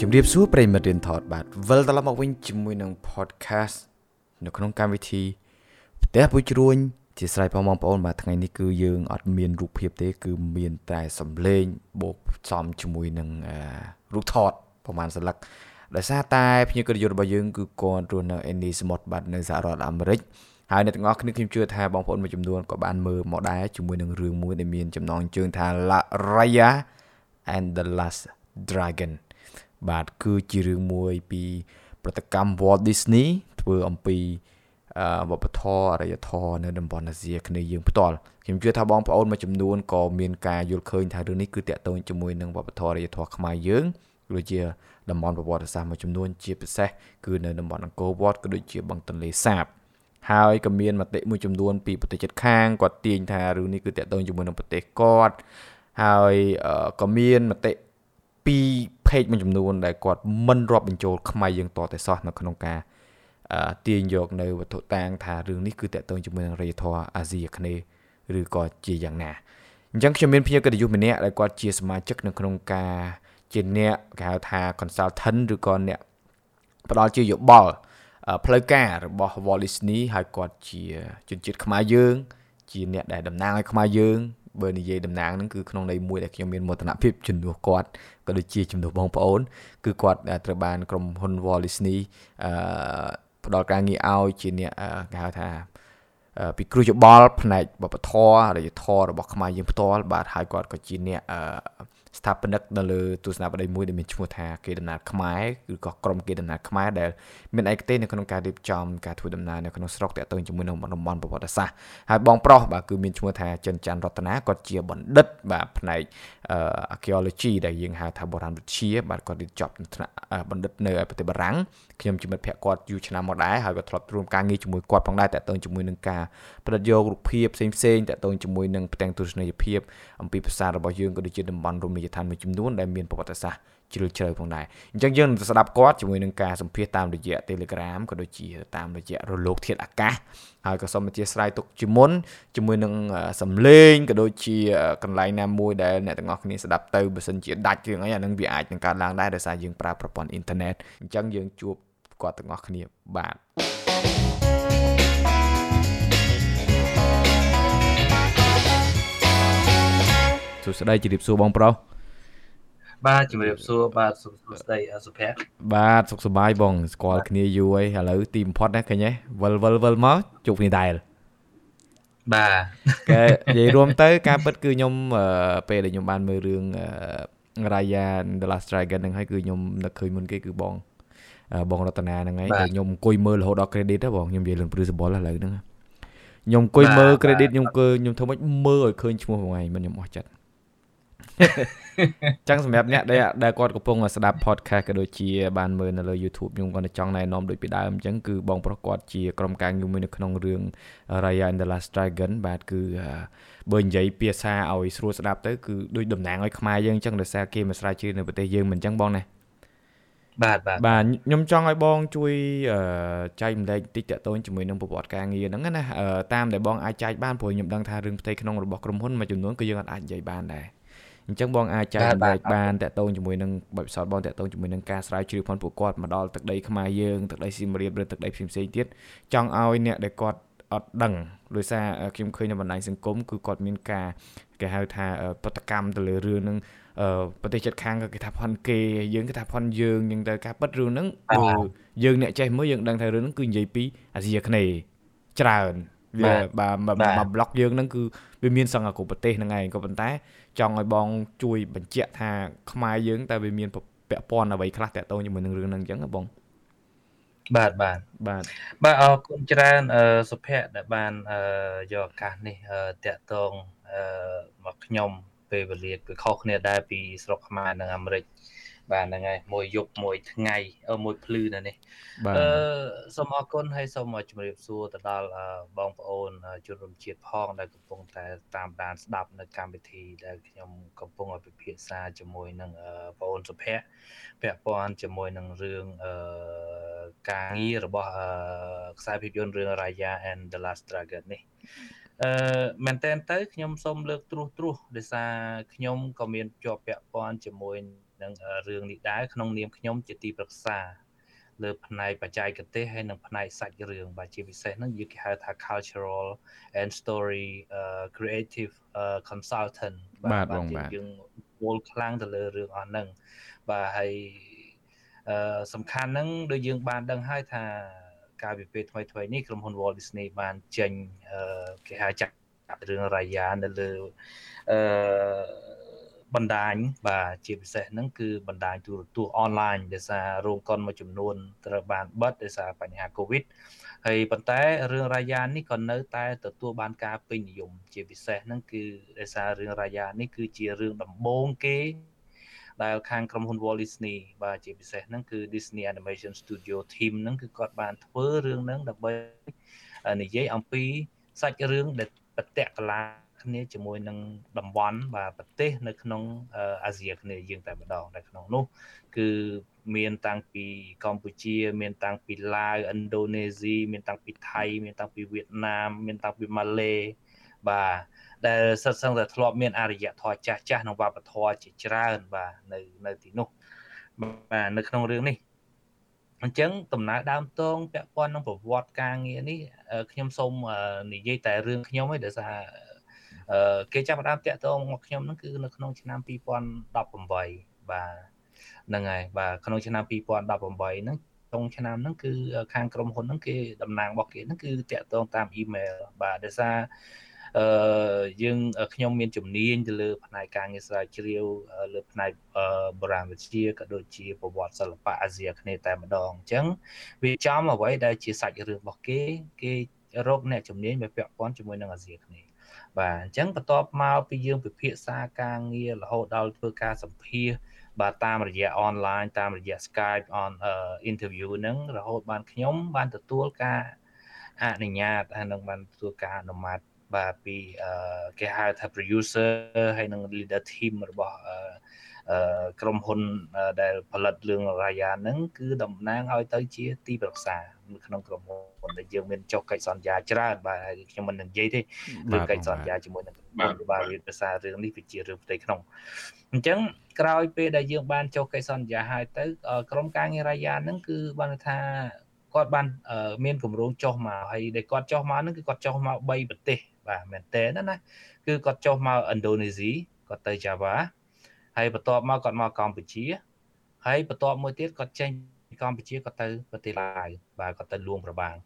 ជំរាបសួរប្រិយមិត្តរៀនថតបាទវិលត្រឡប់មកវិញជាមួយនឹង podcast នៅក្នុងកម្មវិធីផ្ទះពុជ្រួញជាស្រ័យផងបងប្អូនបាទថ្ងៃនេះគឺយើងអត់មានរូបភាពទេ គឺមានតែសំឡេងបូកផ្សំជាមួយនឹងរូបថតប្រហែលសន្លឹកដោយសារតែភ្ញៀវកិត្តិយសរបស់យើងគឺគាត់រស់នៅ Annie Smart បាទនៅសហរដ្ឋអាមេរិកហើយអ្នកទាំងអស់គ្នាខ្ញុំជឿថាបងប្អូនមួយចំនួនក៏បានមើលមកដែរជាមួយនឹងរឿងមួយដែលមានចំណងជើងថា La Raya and the Last Dragon បាទគឺជារឿងមួយពីប្រតិកម្ម Walt Disney ធ្វើអំពីវប្បធម៌អរិយធម៌នៅតំបន់អាស៊ីអាគ្នេយ៍យើងផ្ទាល់ខ្ញុំជឿថាបងប្អូនមួយចំនួនក៏មានការយល់ឃើញថារឿងនេះគឺតាក់ទងជាមួយនឹងវប្បធម៌អរិយធម៌ខ្មែរយើងដូចជាតំបន់ប្រវត្តិសាស្ត្រមួយចំនួនជាពិសេសគឺនៅតំបន់អង្គរវត្តក៏ដូចជាបឹងទន្លេសាបហើយក៏មានមតិមួយចំនួនពីប្រទេសជិតខាងគាត់ទាញថារឿងនេះគឺតាក់ទងជាមួយនឹងប្រទេសគាត់ហើយក៏មានមតិ ពី page មួយចំនួនដែលគាត់មិនរាប់បញ្ចូលខ្មែរយើងតតែសោះនៅក្នុងការទាញយកនៅវត្ថុតាងថារឿងនេះគឺតកតងជាមួយនឹងរាជធរអាស៊ីអាគ្នេយ៍ឬក៏ជាយ៉ាងណាអញ្ចឹងខ្ញុំមានភ្ញៀវកិត្តិយសម្នាក់ដែលគាត់ជាសមាជិកនៅក្នុងការជាអ្នកគេហៅថា consultant ឬក៏អ្នកផ្ដល់ជាយោបល់ផ្លូវការរបស់ Walt Disney ហើយគាត់ជាជនជាតិខ្មែរយើង ជាអ្នកដែលតំណាងឲ្យខ្មែរយើង បើនិយាយតំណាងហ្នឹងគឺក្នុងន័យមួយដែលខ្ញុំមានមោទនភាពជំនួសគាត់ក៏ដូចជាជំនួសបងប្អូន គឺគាត់ត្រូវបានក្រុមហ៊ុន Walt Disney អឺផ្ដល់ការងារឲ្យជាអ្នកគេហៅថាពីគ្រូយោបល់ផ្នែកបព្វធម៌អរិយធម៌របស់ខ្មែរយើងផ្ទាល់បាទហើយគាត់ក៏ជាអ្នក ស្ថាបនិកនៅលើទស្សនវិស័យមួយដែលមានឈ្មោះថាគេដំណើរខ្មែរឬក៏ក្រុមគេដំណើរខ្មែរដែលមានឯកទេសនៅក្នុងការរៀបចំការធ្វើដំណើរនៅក្នុងស្រុកតាក់ទងជាមួយនឹងតំបន់ប្រវត្តិសាស្ត្រហើយបងប្រុសបាទគឺមានឈ្មោះថាចិនច័ន្ទរតនាគាត់ជាបណ្ឌិតបាទផ្នែក archaeology ដែលយើងហៅថាបុរាណវិទ្យាបាទគាត់រៀនចប់ថ្នាក់បណ្ឌិតនៅប្រទេសបារាំងខ្ញុំជាមិត្តភ័ក្តិគាត់យូរឆ្នាំមកដែរហើយក៏ធ្លាប់រួមការងារជាមួយគាត់ផងដែរតាក់ទងជាមួយនឹងការផ្ដិតយករូបភាពផ្សេងផ្សេងតាក់ទងជាមួយនឹងផ្ទាំងទស្សនីយភាពអំពីភាសារបស់យើងក៏ដូចជាតំបន់រមណីយដ្ឋានមួយចំនួនដែលមានប្រវត្តិសាស្ត្រ ជ្រាលជ្រៅផងដែរអញ្ចឹងយើងនឹងស្ដាប់គាត់ជាមួយនឹងការសម្ភាសតាមរយៈ Telegram ក៏ដូចជាតាមរយៈរលកធាតុអាកាសហើយក៏សូមអធិស្ឋានទុកជាមុនជាមួយនឹងសំឡេងក៏ដូចជាកន្លែងណាមួយដែលអ្នកទាំងអស់គ្នាស្ដាប់ទៅបើសិនជាដាច់រឿងអីអានឹងវាអាចនឹងកើតឡើងដែរដោយសារយើងប្រើប្រព័ន្ធអ៊ីនធឺណិតអញ្ចឹងយើងជួបគាត់ទាំងអស់គ្នាបាទសួស្តីជម្រាបសួរបងប្រុស បាទជំរាបសួរបាទសុខស្ដីសុភ័ក្របាទសុខសប្បាយបងស្គាល់គ្នាយូរហើយឥឡូវទីបំផុតណាឃើញទេវិលវិលវិលមកជួបគ្នាដែរបាទគេនិយាយរួមទៅ ការពិតគឺខ្ញុំពេលដែលខ្ញុំបានមើលរឿង Raya The Last Dragon ហ្នឹងហើយគឺខ្ញុំនឹកឃើញមុនគេគឺបងបងរតនាហ្នឹងហើយតែខ្ញុំអង្គុយមើលរហូតដល់ credit ហ៎បងខ្ញុំនិយាយរឿង principle ឥឡូវហ្នឹងខ្ញុំអង្គុយមើល credit ខ្ញុំគឺខ្ញុំធ្វើម៉េចមើលឲ្យឃើញឈ្មោះបងឯងមិនខ្ញុំអស់ចិត្ត ចឹងសម្រាប់អ្នកដែលដែលគាត់កំពុងស្ដាប់ podcast ក៏ដូចជាបានមើលនៅលើ YouTube ខ្ញុំគាត់ចង់ណែនាំដូចពីដើមអញ្ចឹងគឺបងប្រុសគាត់ជាក្រុមការងារមួយនៅក្នុងរឿង Raya and the Last Dragon បាទគឺបើនិយាយភាសាឲ្យស្រួលស្ដាប់ទៅគឺដូចតំណាងឲ្យខ្មែរយើងអញ្ចឹងដោយសារគេមកស្រាវជ្រាវនៅប្រទេសយើងមិនអញ្ចឹងបងណាបាទបាទបាទខ្ញុំចង់ឲ្យបងជួយចែកម្លែកតិចតទៅជាមួយនឹងប្រវត្តិការងារហ្នឹងណាតាមដែលបងអាចចែកបានព្រោះខ្ញុំដឹងថារឿងផ្ទៃក្នុងរបស់ក្រុមហ៊ុនមួយចំនួនគឺយើងអាចនិយាយបានដែរ អញ្ចឹងបងអាចចែកម្លែកបានតកតងជាមួយនឹងបទពិសោធន៍បងតកតងជាមួយនឹងការស្រាវជ្រាវផងពួកគាត់មកដល់ទឹកដីខ្មែរយើងទឹកដីសៀមរាបឬទឹកដីផ្សេងផ្សេងទៀតចង់ឲ្យអ្នកដែលគាត់អត់ដឹងដោយសារខ្ញុំឃើញនៅបណ្ដាញសង្គមគឺគាត់មានការគេហៅថាប្រតិកម្មទៅលើរឿងហ្នឹងប្រទេសជិតខាងក៏គេថាផន់គេយើងគេថាផន់យើងអញ្ចឹងទៅការពិតរឿងហ្នឹងបើយើងអ្នកចេះមើលយើងដឹងថារឿងហ្នឹងគឺនិយាយពីអាស៊ីអាគ្នេយ៍ច្រើនវាបាទមកប្លុកយើងហ្នឹងគឺវាមានសង្ឃគ្រប់ប្រទេសហ្នឹងឯងក៏ប៉ុន្តែ ចង់ឲ្យបងជួយបញ្ជាក់ថាខ្មែរយើងតើវាមានពាក់ព័ន្ធអ្វីខ្លះតាក់ទងជាមួយនឹងរឿងហ្នឹងអញ្ចឹងបងបាទបាទបាទបាទអរគុណច្រើនសុភ័ក្រដែលបានយកឱកាសនេះតាក់ទងមកខ្ញុំពេលវេលាគឺខុសគ្នាដែរពីស្រុកខ្មែរនិងអាមេរិក បាទហ្នឹងហើយមួយយប់មួយថ្ងៃមួយភ្លឺនៅនេះអឺសូមអរគុណហើយសូមជម្រាបសួរទៅដល់បងប្អូនជនរួមជាតិផងដែលកំពុងតែតាមដានស្ដាប់នៅកម្មវិធីដែលខ្ញុំកំពុងពិភាក្សាជាមួយនឹងបងប្អូនសុភ័ក្រពាក់ព័ន្ធជាមួយនឹងរឿងអឺការងាររបស់ខ្សែភាពយន្តរឿង Raya and the Last Dragon នេះអឺមែនតើទៅខ្ញុំសូមលើកត្រួសត្រាសដោយសារខ្ញុំក៏មានជាប់ពាក់ព័ន្ធជាមួយ នឹងរឿងនេះដែរក្នុងនាមខ្ញុំជាទីប្រឹក្សាលើផ្នែកបច្ចេកទេសហើយនិងផ្នែកសាច់រឿងបាទជាពិសេសហ្នឹងយើងគេហៅថា cultural and story uh, creative uh, consultant បាទបងបាទយើងវល់ខ្លាំងទៅលើរឿងអស់ហ្នឹងបាទហើយអឺសំខាន់ហ្នឹងដូចយើងបានដឹងហើយថាកាលពីពេលថ្មីថ្មីនេះក្រុមហ៊ុន Walt Disney បានចេញអឺគេហៅចាក់រឿងរាយានៅលើអឺ បណ្ដាញបាទជាពិសេសហ្នឹងគឺបណ្ដាញទូរទស្សន៍អនឡាញដោយសាររោងកុនមួយចំនួនត្រូវបានបិទដោយសារបញ្ហា Covid ហើយប៉ុន្តែរឿងរាយានេះក៏នៅតែទទួលបានការពេញនិយមជាពិសេសហ្នឹងគឺដោយសាររឿងរាយានេះគឺជារឿងដំបូងគេដែលខាងក្រុមហ៊ុន Walt Disney បាទជាពិសេសហ្នឹងគឺ Disney Animation Studio Team ហ្នឹងគឺគាត់បានធ្វើរឿងហ្នឹងដើម្បីនិយាយអំពីសាច់រឿងដែលប្រតិកលា គ្នាជាមួយនឹងតំបន់បាទប្រទេសនៅក្នុងអាស៊ីគ្នាយើងតែម្ដងតែក្នុងនោះគឺមានតាំងពីកម្ពុជា មានតាំងពីឡាវឥណ្ឌូនេស៊ីមានតាំងពីថៃ មានតាំងពីវៀតណាម មានតាំងពីម៉ាឡេបាទដែលសិតសឹងតែធ្លាប់មានអរិយធម៌ចាស់ចាស់ក្នុងវប្បធម៌ជាច្រើនបាទនៅនៅទីនោះបាទនៅក្នុងរឿងនេះអញ្ចឹងដំណើរដើមតងពាក់ព័ន្ធនឹងប្រវត្តិការងារនេះខ្ញុំសូមនិយាយតែរឿងខ្ញុំឯងដោយសារ គេចាប់ផ្ដើមតាក់ទងមកខ្ញុំហ្នឹងគឺនៅក្នុងឆ្នាំ2018បាទហ្នឹងហើយបាទក្នុងឆ្នាំ2018ហ្នឹងក្នុងឆ្នាំហ្នឹងគឺខាងក្រុមហ៊ុនហ្នឹងគេតំណាងរបស់គេហ្នឹងគឺតាក់ទងតាមអ៊ីមែលបាទដោយសារអឺយើងខ្ញុំមានជំនាញទៅលើ ផ្នែកការងារស្រាវជ្រាវលើផ្នែកបុរាណវិទ្យាក៏ដូចជាប្រវត្តិសិល្បៈអាស៊ីអាគ្នេយ៍តែម្ដងអញ្ចឹងវាចំអ្វីដែលជាសាច់រឿងរបស់គេគេរកអ្នកជំនាញមកពាក់ព័ន្ធជាមួយនឹងអាស៊ីអាគ្នេយ៍ បាទអញ្ចឹងបន្ទាប់មកពីយើងពិភាក្សាការងាររហូតដល់ធ្វើការសម្ភាសបាទតាមរយៈអនឡាញតាមរយៈ Skype on interview ហ្នឹងរហូតបានខ្ញុំបានទទួលការអនុញ្ញាតហើយនឹងបានទទួលការអនុម័តបាទពីគេហៅថា producer ហើយនឹង leader team របស់ក្រុមហ៊ុនដែលផលិតរឿងរាយាហ្នឹងគឺតំណាងឲ្យទៅជាទីប្រឹក្សានៅ ក្នុងក្រុមហ៊ុនដែលយើងមានចុះកិច្ចសន្យាច្រើនបាទហើយខ្ញុំមិននិយាយទេរឿងកិច្ចសន្យាជាមួយនឹងបាទវាភាសារឿងនេះវាជារឿងផ្ទៃក្នុងអញ្ចឹងក្រោយពេលដែលយើងបានចុះកិច្ចសន្យាហើយទៅក្រុមការងាររាយាហ្នឹងគឺបានថាគាត់បានមានគម្រោងចុះមកហើយដែលគាត់ចុះមកហ្នឹងគឺគាត់ចុះមក3ប្រទេសបាទមែនតើណាគឺគាត់ចុះមកឥណ្ឌូនេស៊ីគាត់ទៅ Java ហើយបន្ទាប់មកគាត់មកកម្ពុជាហើយបន្ទាប់មួយទៀតគាត់ចេញ ពីកម្ពុជាគាត់ទៅប្រទេសឡាវបាទគាត់ទៅលួងប្របាំង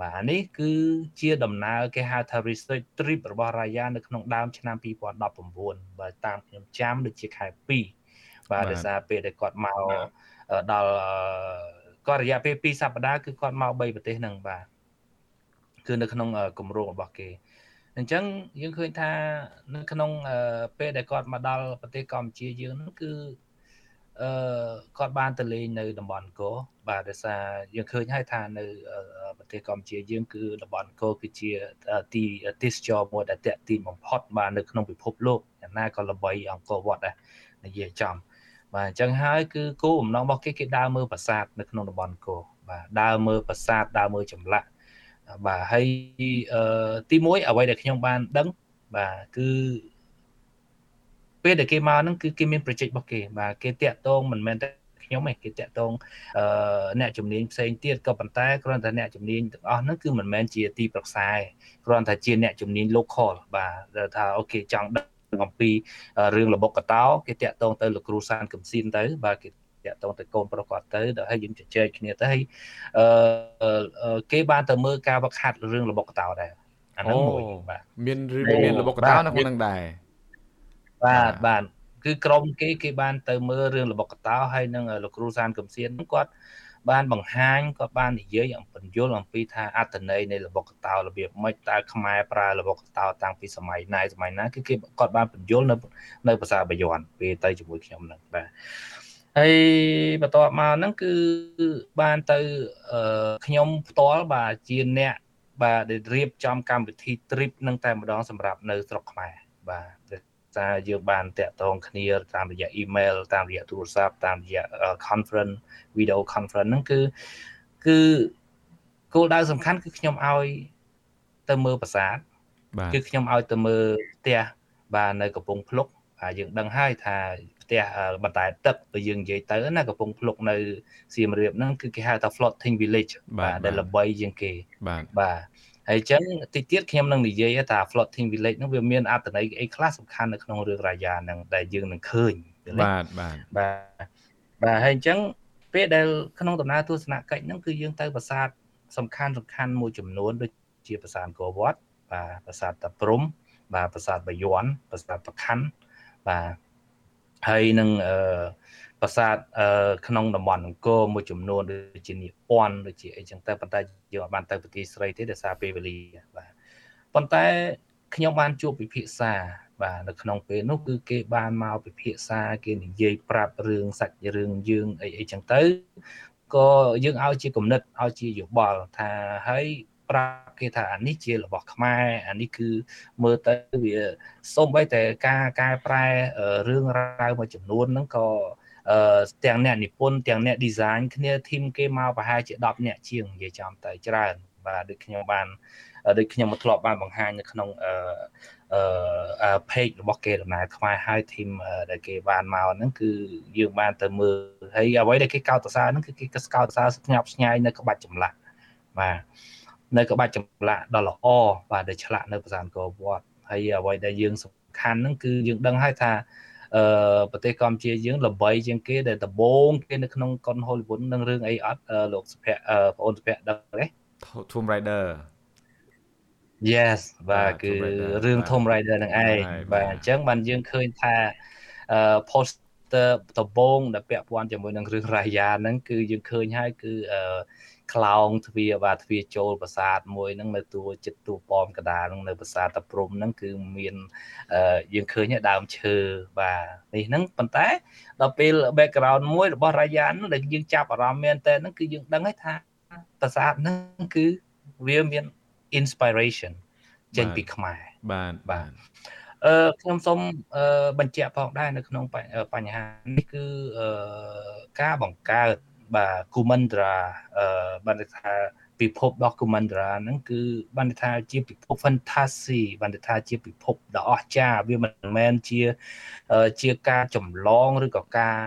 បាទអានេះគឺជាដំណើរគេហៅថា research trip របស់រាយានៅក្នុងដើមឆ្នាំ2019បាទតាមខ្ញុំចាំដូចជាខែ2បាទដោយសារពេលដែលគាត់មកដល់គាត់រយៈពេល2សប្តាហ៍គឺគាត់មក3ប្រទេសហ្នឹងបាទគឺនៅក្នុងគម្រោងរបស់គេអញ្ចឹងយើងឃើញថានៅក្នុងពេលដែលគាត់មកដល់ប្រទេសកម្ពុជាយើងហ្នឹងគឺ អឺគាត់បានទៅលេងនៅតំបន់កោបាទដោយសារយើងឃើញហើយថានៅប្រទេសកម្ពុជាយើងគឺតំបន់កោគឺជាទីទេសចរមួយដែលតាក់ទាញបំផុតបាទនៅក្នុងពិភពលោកយ៉ាងណាក៏ល្បីអង្គរវត្តដែរនិយាយចំបាទអញ្ចឹងហើយគឺគោលបំណងរបស់គេគេដើរមើលប្រាសាទនៅក្នុងតំបន់កោបាទដើរមើលប្រាសាទដើរមើលចម្លាក់បាទហើយអឺទី1អ្វីដែលខ្ញុំបានដឹងបាទគឺ ពេលដែលគេមកហ្នឹងគឺគេមានប្រជិករបស់គេបាទគេតាក់ទងមិនមែនតែខ្ញុំទេគេតាក់ទងអឺអ្នកជំនាញផ្សេងទៀតក៏ប៉ុន្តែគ្រាន់តែអ្នកជំនាញទាំងអស់ហ្នឹងគឺមិនមែនជាទីប្រឹក្សាទេគ្រាន់តែជាអ្នកជំនាញ local បាទថាអូខេចង់ដឹងអំពីរឿងរបបកតោគេតាក់ទងទៅលោកគ្រូសានកំស៊ីនទៅបាទគេតាក់ទងទៅកូនប្រុសគាត់ទៅដល់ហើយយើងជជែកគ្នាទៅហើយអឺគេបានទៅមើលការវឹកហាត់រឿងរបបកតោដែរអាហ្នឹងមួយបាទមានមានរបបកតោនៅក្នុងហ្នឹងដែរ បាទបាទគឺក្រុមគេគេបានទៅមើលរឿងរបបកតោហើយនឹងលោកគ្រូសានកំសៀនគាត់បានបង្ហាញគាត់បាននិយាយអំបញ្យល់អំពីថាអត្តន័យនៃរបបកតោរបៀបម៉េចតើខ្មែរប្រើរបបកតោតាំងពីសម័យណាសម័យណាគឺគេគាត់បានបញ្យល់នៅនៅភាសាបាយ័នពេលទៅជាមួយខ្ញុំហ្នឹងបាទហើយបន្ទាប់មកហ្នឹងគឺបានទៅខ្ញុំផ្ទាល់បាទជាអ្នកបាទដែលរៀបចំកម្មវិធី trip នឹងតែម្ដងសម្រាប់នៅស្រុកខ្មែរបាទ សារយើងបានតាក់ទងគ្នាតាមរយៈ email តាមរយៈទូរស័ព្ទតាមរយៈ conference video conference ហ្នឹងគឺគឺគោលដៅសំខាន់គឺខ្ញុំឲ្យទៅមើលប្រាសាទគឺខ្ញុំឲ្យទៅមើលផ្ទះបាទនៅកំពង់ភ្លុកបាទយើងដឹងហើយថាផ្ផ្ទះបន្តែទឹកបើយើងនិយាយទៅណាកំពង់ភ្លុកនៅសៀមរាបហ្នឹងគឺគេហៅថា floating village បាទដែលល្បីជាងគេបាទបាទ ហើយអញ្ចឹងតិចទៀតខ្ញុំនឹងនិយាយថា floating village ហ្នឹងវាមានអត្ថន័យអីខ្លះសំខាន់នៅក្នុងរឿងរាយាហ្នឹងដែលយើងនឹងឃើញបាទបាទបាទបាទហើយអញ្ចឹងពេលដែលក្នុងដំណើរទស្សនកិច្ចហ្នឹងគឺយើងទៅប្រាសាទសំខាន់សំខាន់មួយចំនួនដូចជាប្រាសាទកោវត្តបាទប្រាសាទតាព្រំ បាទប្រាសាទបាយ័នប្រាសាទប្រខណ្ឌបាទហើយនឹងអឺ ប្រាសាទអឺក្នុងតំបន់អង្គរមួយចំនួនដូចជានិពន្ធដូចជាអីចឹងទៅប៉ុន្តែយើងអត់បានទៅប្រទេសស្រីទេដោយសារពេលវេលាបាទប៉ុន្តែខ្ញុំបានជួបពិភាក្សាបាទនៅក្នុងពេលនោះគឺគេបានមកពិភាក្សាគេនិយាយប្រាប់រឿងសាច់រឿងយើងអីអីចឹងទៅក៏យើងឲ្យជាគំនិតឲ្យជាយោបល់ថាហើយប្រាប់គេថាអានេះជារបស់ខ្មែរអានេះគឺមើលទៅវាសូម្បីតែការកែប្រែរឿងរ៉ាវមួយចំនួនហ្នឹងក៏ អឺទាំងអ្នកនិពន្ធទាំងអ្នក design គ្នាធីមគេមកប្រហែលជា10អ្នកជាងនិយាយចំទៅច្រើនបាទដូចខ្ញុំបានដូចខ្ញុំមកធ្លាប់បានបង្ហាញនៅក្នុងអឺអឺ page របស់គេដំណើរខ្មែរហើយធីមដែលគេបានមកហ្នឹងគឺយើងបានទៅមើលហើយអ្វីដែលគេកោតសរសើរហ្នឹងគឺគេកោតសរសើរស្ញប់ស្ញែងនៅក្បាច់ចម្លាក់បាទនៅក្បាច់ចម្លាក់ដ៏ល្អបាទដែលឆ្លាក់នៅប្រាសាទអង្គរវត្តហើយអ្វីដែលយើងសំខាន់ហ្នឹងគឺយើងដឹងហើយថា អឺប្រទេសកម្ពុជាយើងល្បីជាងគេដែលដំបូងគេនៅក្នុងកុនហូលីវុដនឹងរឿងអីអត់លោកសុភ័ក្របងអូនសុភ័ក្រដឹងទេ Tomb Raider Yes បាទគឺរឿង Tomb Raider នឹងឯងបាទអញ្ចឹងបានយើងឃើញថាអឺ poster ដំបូងដែលពាក់ព័ន្ធជាមួយនឹងរឿងរាយាហ្នឹងគឺយើងឃើញហើយគឺអឺ ខ្លោងទ្វារបាទទ្វារចូលប្រាសាទមួយហ្នឹងនៅទួចិត្តទួប៉មកដាលហ្នឹងនៅប្រាសាទតាព្រំហ្នឹងគឺមានយើងឃើញដើមឈើបាទនេះហ្នឹងប៉ុន្តែដល់ពេល background មួយរបស់រាយាហ្នឹងដែលយើងចាប់អារម្មណ៍មែនតើហ្នឹងគឺយើងដឹងហើយថាប្រាសាទហ្នឹងគឺវាមាន inspiration ចេញពីខ្មែរបាទបាទអឺខ្ញុំសូមអឺបញ្ជាក់ផងដែរនៅក្នុងបញ្ហានេះគឺអឺការបង្កើត បាទ Kumandra អឺបានថាពិភពរបស់ Kumandra ហ្នឹងគឺបានថាជាពិភព fantasy បានថាជាពិភពដ៏អស្ចារ្យវាមិនមែនជាជាការចម្លងឬក៏ការ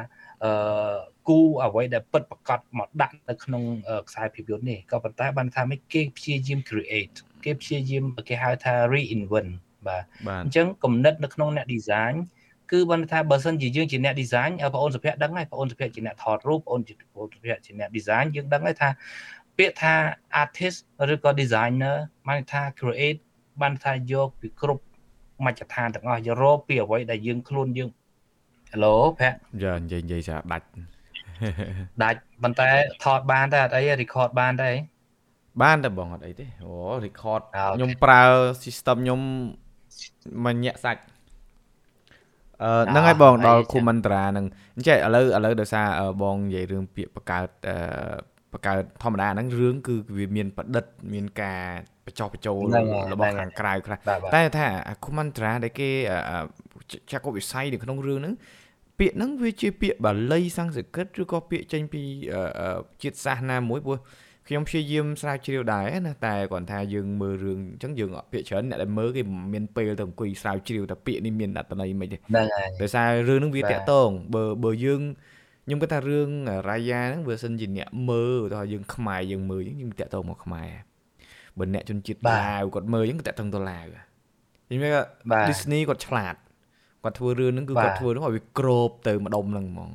អឺគូអ្វីដែលពិតប្រកបមកដាក់នៅក្នុងខ្សែភាពយន្តនេះក៏ប៉ុន្តែបានថាមិនគេព្យាយាម create គេព្យាយាមគេហៅថា reinvent បាទអញ្ចឹងគំនិតនៅក្នុងអ្នក design គឺបានថាបើសិនជាយើងជាអ្នក design បងអូនសុភ័ក្រដឹងហើយបងអូនសុភ័ក្រជាអ្នកថតរូបបងអូនសុភ័ក្រជាអ្នក design យើងដឹងហើយថាពាក្យថា artist ឬក៏ designer បានថា create បានថាយកពីគ្រប់មជ្ឈដ្ឋានទាំងអស់យករកពីអ្វីដែលយើងខ្លួនយើង Hello ភ័ក្រយ៉ានិយាយនិយាយថាដាច់ដាច់ប៉ុន្តែថតបានតែអត់អី record បានតែបានតែបងអត់អីទេអូ record ខ្ញុំប្រើ system ខ្ញុំមួយញាក់សាច់អឺ ហ្នឹងហើយបងដល់គូមន្ត្រាហ្នឹងអញ្ចឹងឥឡូវឥឡូវដោយសារបងនិយាយរឿងពាក្យបកើតអឺបកើតធម្មតាហ្នឹងរឿងគឺវាមានប្រឌិតមានការបញ្ចុះបញ្ចូលរបស់ខាងក្រៅខ្លះតែថាគូមន្ត្រាដែលគេចាក់វិស័យនៅក្នុងរឿងហ្នឹងពាក្យហ្នឹងវាជាពាក្យបាលីសំស្ក្រឹតឬក៏ពាក្យចេញពីជាតិសាសន៍ណាមួយព្រោះ ខ្ញុំព្យាយាមស្រាវជ្រាវដែរណាតែគាត់ថាយើងមើលរឿងអញ្ចឹងយើងពាក្យច្រើនអ្នកដែលមើលគេមានពេលទៅអង្គុយស្រាវជ្រាវតែពាក្យនេះមានអត្ថន័យមិនទេហ្នឹងហើយដោយសាររឿងហ្នឹងវាតាក់ទងបើបើយើងខ្ញុំគាត់ថារឿងរាយាហ្នឹងបើសិនជាអ្នកមើលទៅយើងខ្មែរយើងមើលអញ្ចឹងយើងតាក់ទងមកខ្មែរបើអ្នកជនជាតិឡាវគាត់មើលអញ្ចឹងគាត់តាក់ទងទៅឡាវខ្ញុំថា Disney គាត់ឆ្លាតគាត់ធ្វើរឿងហ្នឹងគឺគាត់ធ្វើហ្នឹងឲ្យវាក្របទៅម្ដុំហ្នឹងហ្មង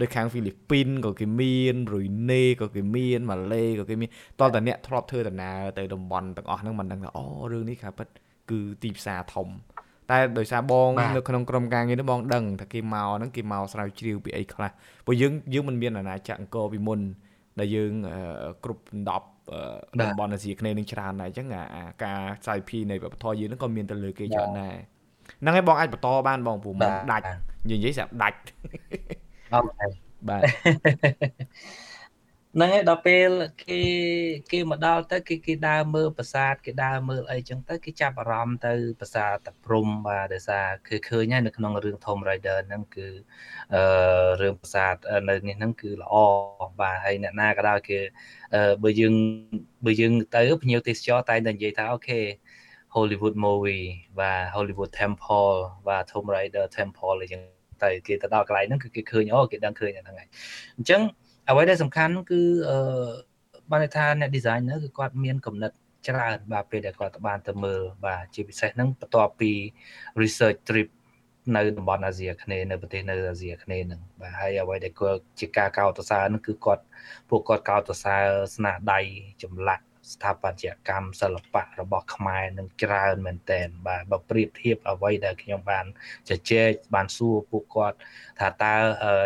ដូចខាងហ្វីលីពីនក៏គេមានរុយណេក៏គេមានម៉ាឡេក៏គេមានតតែអ្នកធ្លាប់ធ្វើដំណើរទៅតំបន់ទាំងអស់ហ្នឹងមិនដឹងថាអូរឿងនេះខាពិតគឺទីផ្សារធំតែដោយសារបងនៅក្នុងក្រុមការងារនេះបងដឹងថាគេមកហ្នឹងគេមកស្រាវជ្រាវពីអីខ្លះព្រោះយើងយើងមិនមានអាណាចក្រអង្គរពីមុនដែលយើងគ្រប់10តំបន់អាស៊ីគ្នានឹងច្រើនដែរអញ្ចឹងអាការខ្សែភីនៃវប្បធម៌យើងហ្នឹងក៏មានទៅលើគេច្រើនដែរហ្នឹងហើយបងអាចបន្តបានបងព្រោះមកដាច់និយាយស្រាប់ដាច់ អូខេបាទហ្នឹងហើយដល់ពេលគេគេមកដល់ទៅគេគេដើរមើលប្រាសាទគេដើរមើលអីចឹងទៅគេចាប់អារម្មណ៍ទៅប្រាសាទតាព្រំបាទដោយសារគឺឃើញហើយនៅក្នុងរឿង Tom Raider ហ្នឹងគឺអឺរឿងប្រាសាទនៅនេះហ្នឹងគឺល្អបាទហើយអ្នកណាក៏ដោយគេបើយើងបើយើងទៅភ្ញៀវទេសចរតែតែនិយាយថាអូខេ Hollywood movie បាទ Hollywood Temple បាទ Tomb Raider Temple អីចឹង ទៅគេទៅដល់កន្លែងហ្នឹងគឺគេឃើញអូគេដឹងឃើញហ្នឹងហើយអញ្ចឹងអ្វីដែលសំខាន់គឺអឺបានន័យថាអ្នក design ហ្នឹងគឺគាត់មានគំនិតច្រើនបាទពេលដែលគាត់បានទៅមើលបាទជាពិសេសហ្នឹងបន្ទាប់ពី research trip នៅតំបន់អាស៊ីអាគ្នេយ៍នៅប្រទេសនៅអាស៊ីអាគ្នេយ៍ហ្នឹងបាទហើយអ្វីដែលគាត់ជាការកោតសរសើរហ្នឹងគឺគាត់ពួកគាត់កោតសរសើរស្នាដៃចម្លាក់ ស្ថាបត្យកម្មសិល្បៈរបស់ខ្មែរនឹងច្រើនមែនតែនបាទបើប្រៀបធៀបអ្វីដែលខ្ញុំបានជជែកបានសួរពួកគាត់ថាតើ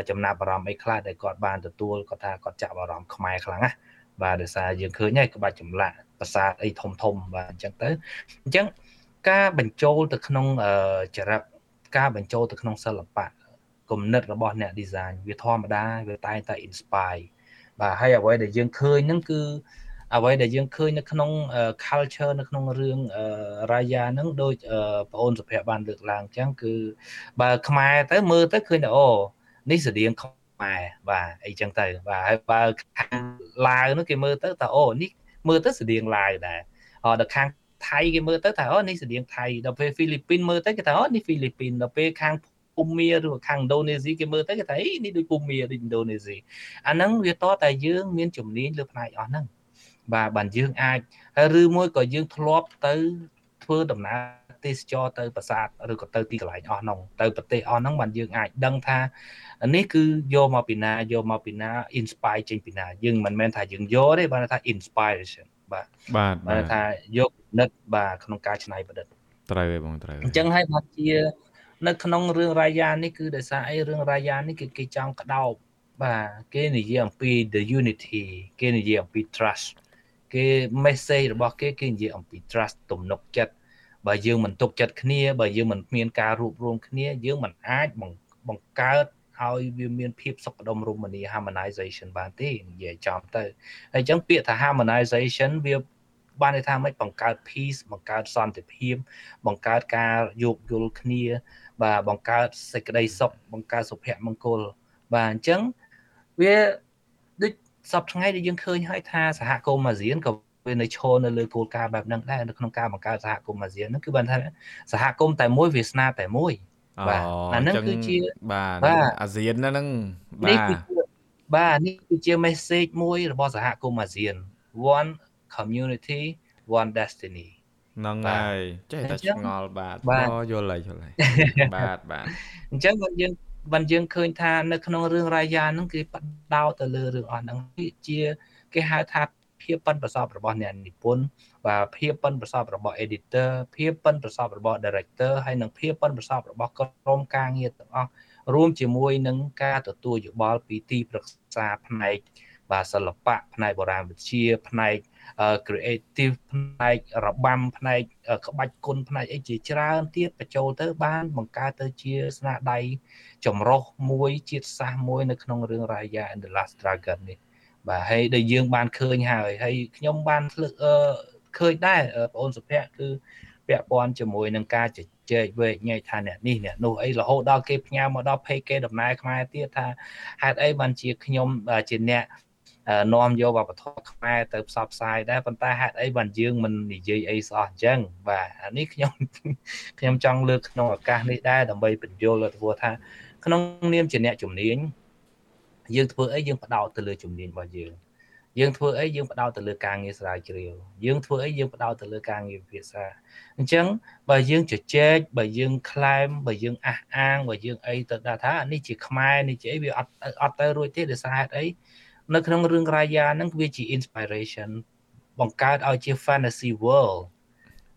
ចំណាប់អារម្មណ៍អីខ្លះដែលគាត់បានទទួលគាត់ថាគាត់ចាប់អារម្មណ៍ខ្មែរខ្លាំងណាស់បាទដោយសារយើងឃើញហើយក្បាច់ចម្លាក់ប្រាសាទអីធំធំបាទអញ្ចឹងទៅអញ្ចឹងការបញ្ចូលទៅក្នុងចរិតការបញ្ចូលទៅក្នុងសិល្បៈគំនិតរបស់អ្នក design វាធម្មតាវាតែងតែ inspire បាទហើយអ្វីដែលយើងឃើញហ្នឹងគឺ អ្វីដែលយើងឃើញនៅក្នុង culture នៅក្នុងរឿងរាយាហ្នឹងដូចបងអូនសុភ័ក្របានលើកឡើងអញ្ចឹងគឺបើខ្មែរទៅមើលទៅឃើញថាអូនេះស្តៀងខ្មែរបាទអីចឹងទៅបាទហើយបើខាងឡាវនោះគេមើលទៅថាអូនេះមើលទៅស្តៀងឡាវដែរអដល់ខាងថៃគេមើលទៅថាអូនេះស្តៀងថៃដល់ពេលហ្វីលីពីនមើលទៅគេថាអូនេះហ្វីលីពីនដល់ពេលខាងភូមាឬខាងឥណ្ឌូនេស៊ីគេមើលទៅគេថាអីនេះដូចភូមាដូចឥណ្ឌូនេស៊ីអាហ្នឹងវាតតែយើងមានជំនាញលើផ្នែកអស់ហ្នឹង បាទបានយើងអាចឬមួយក៏យើងធ្លាប់ទៅធ្វើដំណើរទេសចរទៅប្រាសាទឬក៏ទៅទីកន្លែងអស់ហ្នឹងទៅប្រទេសអស់ហ្នឹងបានយើងអាចដឹងថានេះគឺយកមកពីណាយកមកពីណា inspire ចេញពីណាយើងមិនមែនថាយើងយកទេបានថា inspiration បាទបាទបានថាយកនិតបាទក្នុងការច្នៃប្រឌិតត្រូវហើយបងត្រូវអញ្ចឹងហើយបានជា នៅក្នុងរឿងរាយានេះគឺដោយសារអីរឿងរាយានេះគឺគេចង់ក្តោបបាទគេនិយាយអំពី the unity គេនិយាយអំពី trust គេ message របស់គេគេនិយាយអំពី trust ទំនុកចិត្តបើយើងមិនទុកចិត្តគ្នាបើយើងមិនមានការរួបរวมគ្នាយើងមិនអាចបង្កើតឲ្យវាមានភាពសុខដុមរមនា harmonization បានទេនិយាយចំទៅហើយអញ្ចឹងពាក្យថា harmonization វាបានន័យថាមិនបង្កើត peace បង្កើតសន្តិភាព បង្កើតការយោគយល់គ្នា បាទបង្កើតសេចក្តីសុខបង្កើតសុភមង្គលបាទអញ្ចឹងវាដូច សពថ្ងៃដែលយើងឃើញហើយថាសហគមន៍អាស៊ានក៏វានៅឈរនៅលើគោលការណ៍បែបហ្នឹងដែរនៅក្នុងការបង្កើតសហគមន៍អាស៊ានហ្នឹងគឺបានថាសហគមន៍តែមួយវាសនាតែមួយបាទអាហ្នឹងគឺជាបាទអាស៊ានហ្នឹងបាទបាទនេះគឺជា message មួយរបស់សហគមន៍អាស៊ាន one community one destiny ហ្នឹងហើយចេះតែឆ្ងល់បាទអូយល់ហើយយល់ហើយបាទបាទអញ្ចឹងបើយើង បើយើងឃើញថានៅក្នុងរឿងរាយាហ្នឹងគេបដោតទៅលើរឿងអស់ហ្នឹងជាគេហៅថាភាពប៉ិនប្រសពរបស់អ្នកនិពន្ធបាទភាពប៉ិនប្រសពរបស់ editor ភាពប៉ិនប្រសពរបស់ director ហើយនិងភាពប៉ិនប្រសពរបស់ក្រុមការងារទាំងអស់រួមជាមួយនឹងការទទួលយោបល់ពីទីប្រឹក្សាផ្នែកបាទសិល្បៈផ្នែកបុរាណវិទ្យាផ្នែក creative ផ្នែករបាំផ្នែកក្បាច់គុណផ្នែកអីជាច្រើនទៀតបញ្ចូលទៅបានបង្កើតទៅជាស្នាដៃចម្រុះមួយជាតិសាសន៍មួយនៅក្នុងរឿង Raya and the Last Dragon នេះបាទហើយដែលយើងបានឃើញហើយហើយខ្ញុំបានធ្លឹកឃើញដែរបងអូនសុភ័ក្រគឺពាក់ព័ន្ធជាមួយនឹងការជជែកវែកញែកថាអ្នកនេះអ្នកនោះអីរហូតដល់គេផ្ញើមកដល់ page គេដំណើរខ្មែរទៀតថាហេតុអីបានជាខ្ញុំជាអ្នក នាំយកវប្បធម៌ខ្មែរទៅផ្សព្វផ្សាយដែរប៉ុន្តែហេតុអីបានយើងមិននិយាយអីស្អស់អញ្ចឹងបាទអានេះខ្ញុំខ្ញុំចង់លើកក្នុងឱកាសនេះដែរដើម្បីបញ្យល់ទៅថាក្នុងនាមជាអ្នកជំនាញយើងធ្វើអីយើងផ្ដោតទៅលើជំនាញរបស់យើងយើងធ្វើអីយើងផ្ដោតទៅលើការងារស្រាវជ្រាវយើងធ្វើអីយើងផ្ដោតទៅលើការងារវិភាសាអញ្ចឹងបើយើងជជែកបើយើងក្លែមបើយើងអះអាងបើយើងអីទៅដាក់ថានេះជាខ្មែរនេះជាអីវាអត់អត់ទៅរួចទេដោយសារហេតុអី នៅក្នុងរឿងរាយាហ្នឹងវាជា inspiration បង្កើតឲ្យជា fantasy world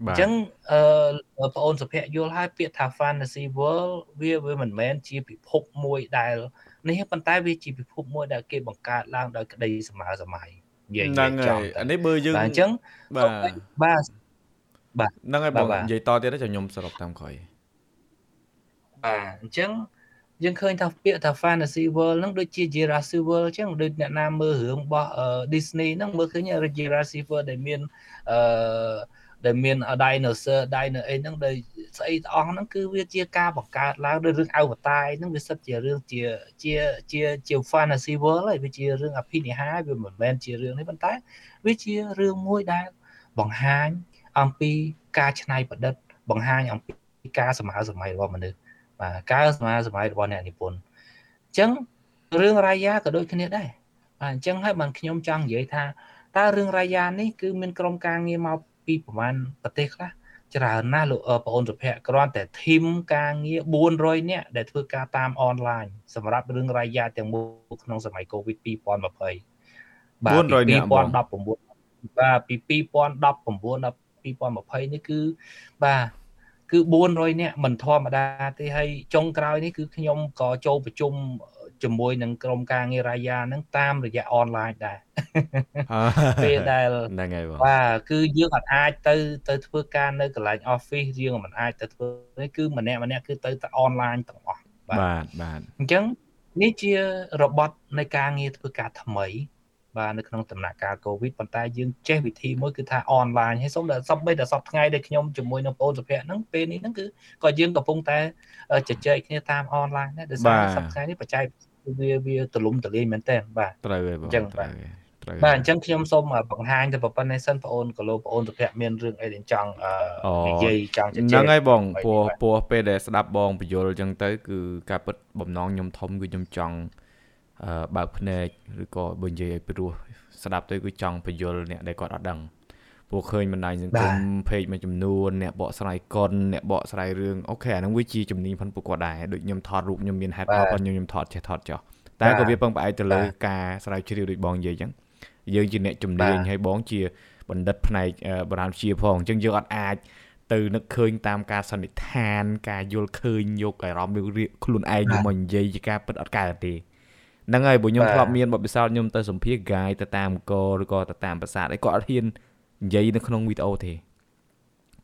អញ្ចឹងអឺបងអូនសុភ័ក្រយល់ហើយពាក្យថា fantasy world វាវាមិនមែនជាពិភពមួយដែលនេះប៉ុន្តែវាជាពិភពមួយដែលគេបង្កើតឡើងដោយក្តីសម័យសម័យនិយាយហ្នឹងហើយអានេះបើយើងអញ្ចឹងបាទបាទបាទហ្នឹងហើយបងនិយាយតទៀតចាំខ្ញុំសរុបតាមក្រោយបាទអញ្ចឹង យើងឃើញថាពាក្យថា fantasy world ហ្នឹងដូចជា Jurassic World អញ្ចឹងដូចអ្នកណាមើលរឿងរបស់ Disney ហ្នឹងមើលឃើញ Jurassic World ដែលមានអឺដែលមាន dinosaur dino អីហ្នឹងដែលស្អីទាំងអស់ហ្នឹងគឺវាជាការបង្កើតឡើងដោយរឿងអវតារហ្នឹងវាសិតជារឿងជាជាជាជា fantasy world ហើយវាជារឿងអភិនិហាវាមិនមែនជារឿងនេះប៉ុន្តែវាជារឿងមួយដែលបង្ហាញអំពីការច្នៃប្រឌិត បង្ហាញអំពីការសម័យសម័យរបស់មនុស្ស បាទកើសម័យសម័យរបស់អ្នកនិពន្ធអញ្ចឹងរឿងរាយាក៏ដូចគ្នាដែរបាទអញ្ចឹងហើយបានខ្ញុំចង់និយាយថាតើរឿងរាយានេះគឺមានក្រុមការងារមកពីប្រហែលប្រទេសខ្លះច្រើនណាស់លោកបងអូនសុភ័ក្រគ្រាន់តែធីមការងារ400នាក់ដែលធ្វើការតាមអនឡាញសម្រាប់រឿងរាយាទាំងមូលក្នុងសម័យ COVID 2020បាទ400នាក់2019បាទពី2019ដល់2020នេះគឺបាទ គឺ400នាក់មិនធម្មតាទេហើយចុងក្រោយនេះគឺខ្ញុំក៏ចូលប្រជុំជាមួយនឹងក្រុមការងាររាយាហ្នឹងតាមរយៈអនឡាញដែរពេលដែលហ្នឹងហើយបងបាទគឺយើងអត់អាចទៅទៅធ្វើការនៅកន្លែង office យើងមិនអាចទៅធ្វើនេះគឺម្នាក់ម្នាក់គឺទៅតែអនឡាញទាំងអស់បាទបាទអញ្ចឹងនេះជារបត់នៃការងារធ្វើការថ្មី បាទនៅក្នុងដំណាក់កាល COVID ប៉ុន្តែយើងចេះវិធីមួយគឺថាអនឡាញហើយសូមតែសពបីតែសពថ្ងៃដែលខ្ញុំជាមួយនឹងបងសុភ័ក្រហ្នឹងពេលនេះហ្នឹងគឺក៏យើងកំពុងតែជជែកគ្នាតាមអនឡាញដែរដោយសារសពថ្ងៃនេះបច្ចេកវាវាទលំទលាយមែនតើបាទត្រូវហើយបងអញ្ចឹងបាទបាទអញ្ចឹងខ្ញុំសូមបង្ហាញទៅប៉ុណ្ណេះសិនបងអូនកលោបងអូនសុភ័ក្រមានរឿងអីដែលចង់និយាយចង់ជជែកហ្នឹងហើយបងពោះពោះពេលដែលស្ដាប់បងបញ្យលអញ្ចឹងទៅគឺការពិតបំណងខ្ញុំធំគឺខ្ញុំចង់ បើកភ្នែកឬក៏បើនិយាយឲ្យព្រោះស្ដាប់ទៅគឺចង់បញ្យលអ្នកដែលគាត់អត់ដឹងពួកឃើញបណ្ដាញសង្គម page មួយចំនួនអ្នកបកស្រាយកុនអ្នកបកស្រាយរឿងអូខេអានឹងវាជាជំនាញផងពួកគាត់ដែរដូចខ្ញុំថតរូបខ្ញុំមាន head up ខ្ញុំខ្ញុំថតចេះថតចោះតែក៏វាពឹងផ្អែកទៅលើការស្រាវជ្រាវដូចបងនិយាយអញ្ចឹងយើងជាអ្នកជំនាញហើយបងជាបណ្ឌិតផ្នែកបុរាណវិទ្យាផងអញ្ចឹងយើងអត់អាចទៅនឹកឃើញតាមការសន្និដ្ឋាន ការយល់ឃើញយកអារម្មណ៍ខ្លួនឯងមកនិយាយជាការពិតអត់កើតទេ ហ្នឹងហើយព្រោះខ្ញុំធ្លាប់មានបទពិសោធន៍ខ្ញុំទៅសម្ភាសកាយទៅតាមកឬក៏ទៅតាមប្រាសាទអីគាត់អត់ហ៊ាននិយាយនៅក្នុងវីដេអូទេ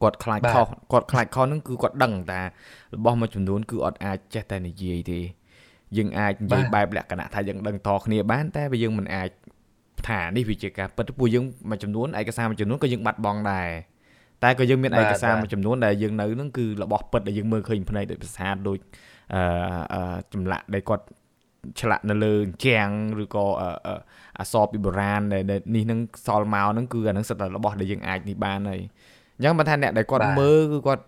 គាត់ខ្លាចខុសគាត់ខ្លាចខុសហ្នឹងគឺគាត់ដឹងតែរបស់មួយចំនួនគឺអត់អាចចេះតែនិយាយទេយើងអាចនិយាយបែបលក្ខណៈថាយើងដឹងតគ្នាបានតែវាយើងមិនអាចថានេះវាជាការពិតពួកយើងមួយចំនួនឯកសារមួយចំនួនក៏យើងបាត់បង់ដែរតែក៏យើងមានឯកសារមួយចំនួនដែលយើងនៅហ្នឹងគឺរបស់ពិតដែលយើងមើលឃើញភ្នែកដូចប្រាសាទដូចអឺចម្លាក់ដែលគាត់ ឆ្លាក់នៅលើជាងឬក៏អសរពីបុរាណដែលនេះនឹងសល់មកហ្នឹងគឺអានឹងសិតតែរបស់ដែលយើងអាចនេះបានហើយអញ្ចឹងបើថាអ្នកដែលគាត់មើលគឺគាត់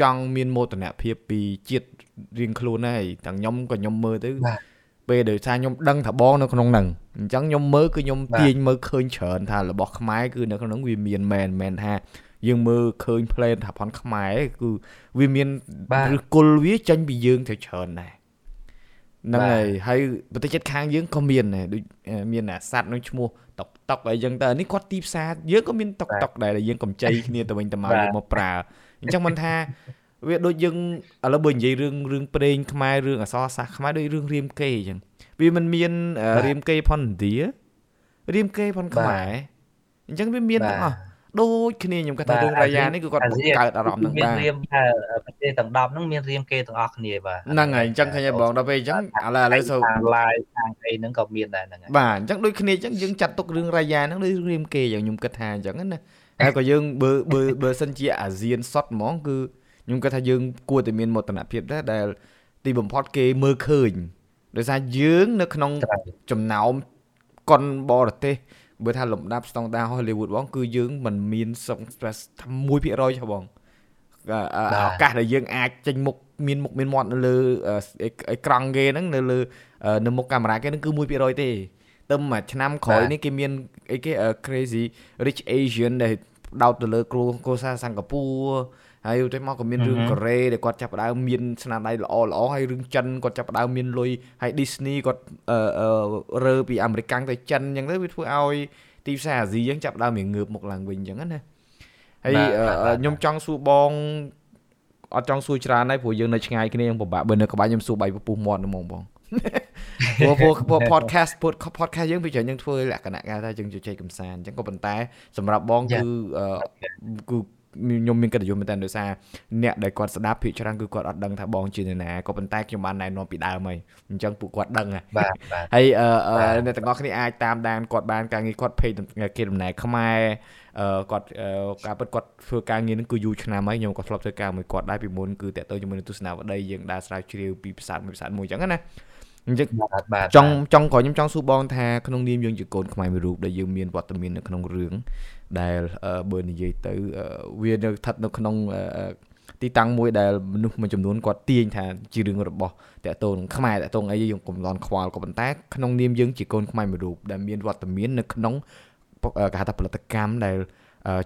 ចង់មានមោទនភាពពីជាតិរៀងខ្លួនហើយទាំងខ្ញុំក៏ខ្ញុំមើលទៅពេលដែលថាខ្ញុំដឹងថាបងនៅក្នុងហ្នឹងអញ្ចឹងខ្ញុំមើលគឺខ្ញុំទាញមើលឃើញច្រើនថារបស់ខ្មែរគឺនៅក្នុងហ្នឹងវាមានមែនមែនថាយើងមើលឃើញផ្លេនថាផនខ្មែរគឺវាមានឬគុលវាចេញពីយើងទៅច្រើនដែរ ហ្នឹងហើយហើយប្រទេសជិតខាងយើងក៏មានដែរដូចមានអាសัตว์នឹងឈ្មោះតុកតុកអីចឹងទៅនេះគាត់ទីផ្សារយើងក៏មានតុកតុកដែរដែលយើងកំចៃគ្នាទៅវិញទៅមកយកមកប្រើអញ្ចឹងមិនថាវាដូចយើងឥឡូវបើនិយាយរឿងរឿងព្រេងខ្មែររឿងអសរសាស្ត្រខ្មែរដូចរឿងរៀមកេអញ្ចឹងវាមិនមានរៀមកេផនឥណ្ឌារៀមកេផនខ្មែរអញ្ចឹងវាមានទាំងអស់ ដូចគ្នាខ្ញុំគាត់ថារឿងរាយានេះគឺគាត់បង្កើតអារម្មណ៍នឹងបានមានរៀមថាប្រទេសទាំង10ហ្នឹងមានរៀមគេទាំងអស់គ្នាបាទហ្នឹងហើយអញ្ចឹងឃើញបងដល់ពេលអញ្ចឹងឥឡូវឥឡូវសូមខាង live ខាងអីហ្នឹងក៏មានដែរហ្នឹងហើយបាទអញ្ចឹងដូចគ្នាអញ្ចឹងយើងចាត់ទុករឿងរាយាហ្នឹងដូចរៀមគេយ៉ាងខ្ញុំគិតថាអញ្ចឹងណាហើយក៏យើងបើបើបើសិនជាអាស៊ានសុតហ្មងគឺខ្ញុំគិតថាយើងគួរតែមានមោទនភាពដែរដែលទីបំផុតគេមើលឃើញដោយសារយើងនៅក្នុងចំណោមកុនបរទេស បើថាលំដាប់ស្តង់ដារ Hollywood បងគឺយើងមិនមានសង្ស្ថា1%ចុះបងឱកាសដែលយើងអាចចេញមុខមានមុខមានមាត់នៅលើអេក្រង់គេហ្នឹងនៅលើនៅមុខកាមេរ៉ាគេហ្នឹងគឺ1%ទេទៅមួយឆ្នាំក្រោយនេះគេមានអីគេ Crazy Rich Asian ដែលដោតទៅលើគ្រូគ្រួសារសិង្ហបុរី ហើយទៅមកក៏មានរឿងកូរ៉េដែលគាត់ចាប់ផ្ដើមមានស្នាដៃល្អល្អហើយរឿងចិនគាត់ចាប់ផ្ដើមមានលុយហើយ Disney គាត់រើពីអាមេរិកទៅចិនអញ្ចឹងទៅវាធ្វើឲ្យទីផ្សារអាស៊ីយើងចាប់ផ្ដើមមានងើបមកឡើងវិញអញ្ចឹងណាហើយខ្ញុំចង់សួរបងអត់ចង់សួរច្រើនដែរព្រោះយើងនៅឆ្ងាយគ្នាយើងពិបាកបើនៅក្បែរខ្ញុំសួរបាយពពុះមាត់ហ្មងបងព្រោះព្រោះ podcast podcast យើងវាច្រើនយើងធ្វើលក្ខណៈគេថាយើងជជែកកំសាន្តអញ្ចឹងក៏ប៉ុន្តែសម្រាប់បងគឺគឺ ខ្ញុំមានកិត្តិយសមែនតើដោយសារអ្នកដែលគាត់ស្ដាប់ភាគច្រើនគឺគាត់អត់ដឹងថាបងជានរណាក៏ប៉ុន្តែខ្ញុំបានណែនាំពីដើមហើយអញ្ចឹងពួកគាត់ដឹងបាទហើយអ្នកទាំងអស់គ្នាអាចតាមដានគាត់បានការងារគាត់ពេកគេដំណើរខ្មែរអឺគាត់ការពិតគាត់ធ្វើការងារនឹងគឺយូរឆ្នាំហើយខ្ញុំក៏ធ្លាប់ធ្វើការមួយគាត់ដែរពីមុនគឺតេតទៅជាមួយនឹងទស្សនាវដ្តីយើងដើរស្រាវជ្រាវពីប្រាសាទមួយប្រាសាទមួយអញ្ចឹងណាអញ្ចឹងចង់ចង់ក៏ខ្ញុំចង់សួរបងថាក្នុងនាមយើងជាកូនខ្មែរមួយរូបដែលយើងមានវត្តមាននៅក្នុងរឿង ដែលបើនិយាយទៅវានៅស្ថិតនៅក្នុងទីតាំងមួយដែលមនុស្សមួយចំនួនគាត់ទាញថាជារឿងរបស់តកតងខ្មែរតកតងអីយើងកុំលន់ខ្វល់ក៏ប៉ុន្តែក្នុងនាមយើងជាកូនខ្មែរមួយរូបដែលមានវត្តមាននៅក្នុងគេហៅថាផលិតកម្មដែល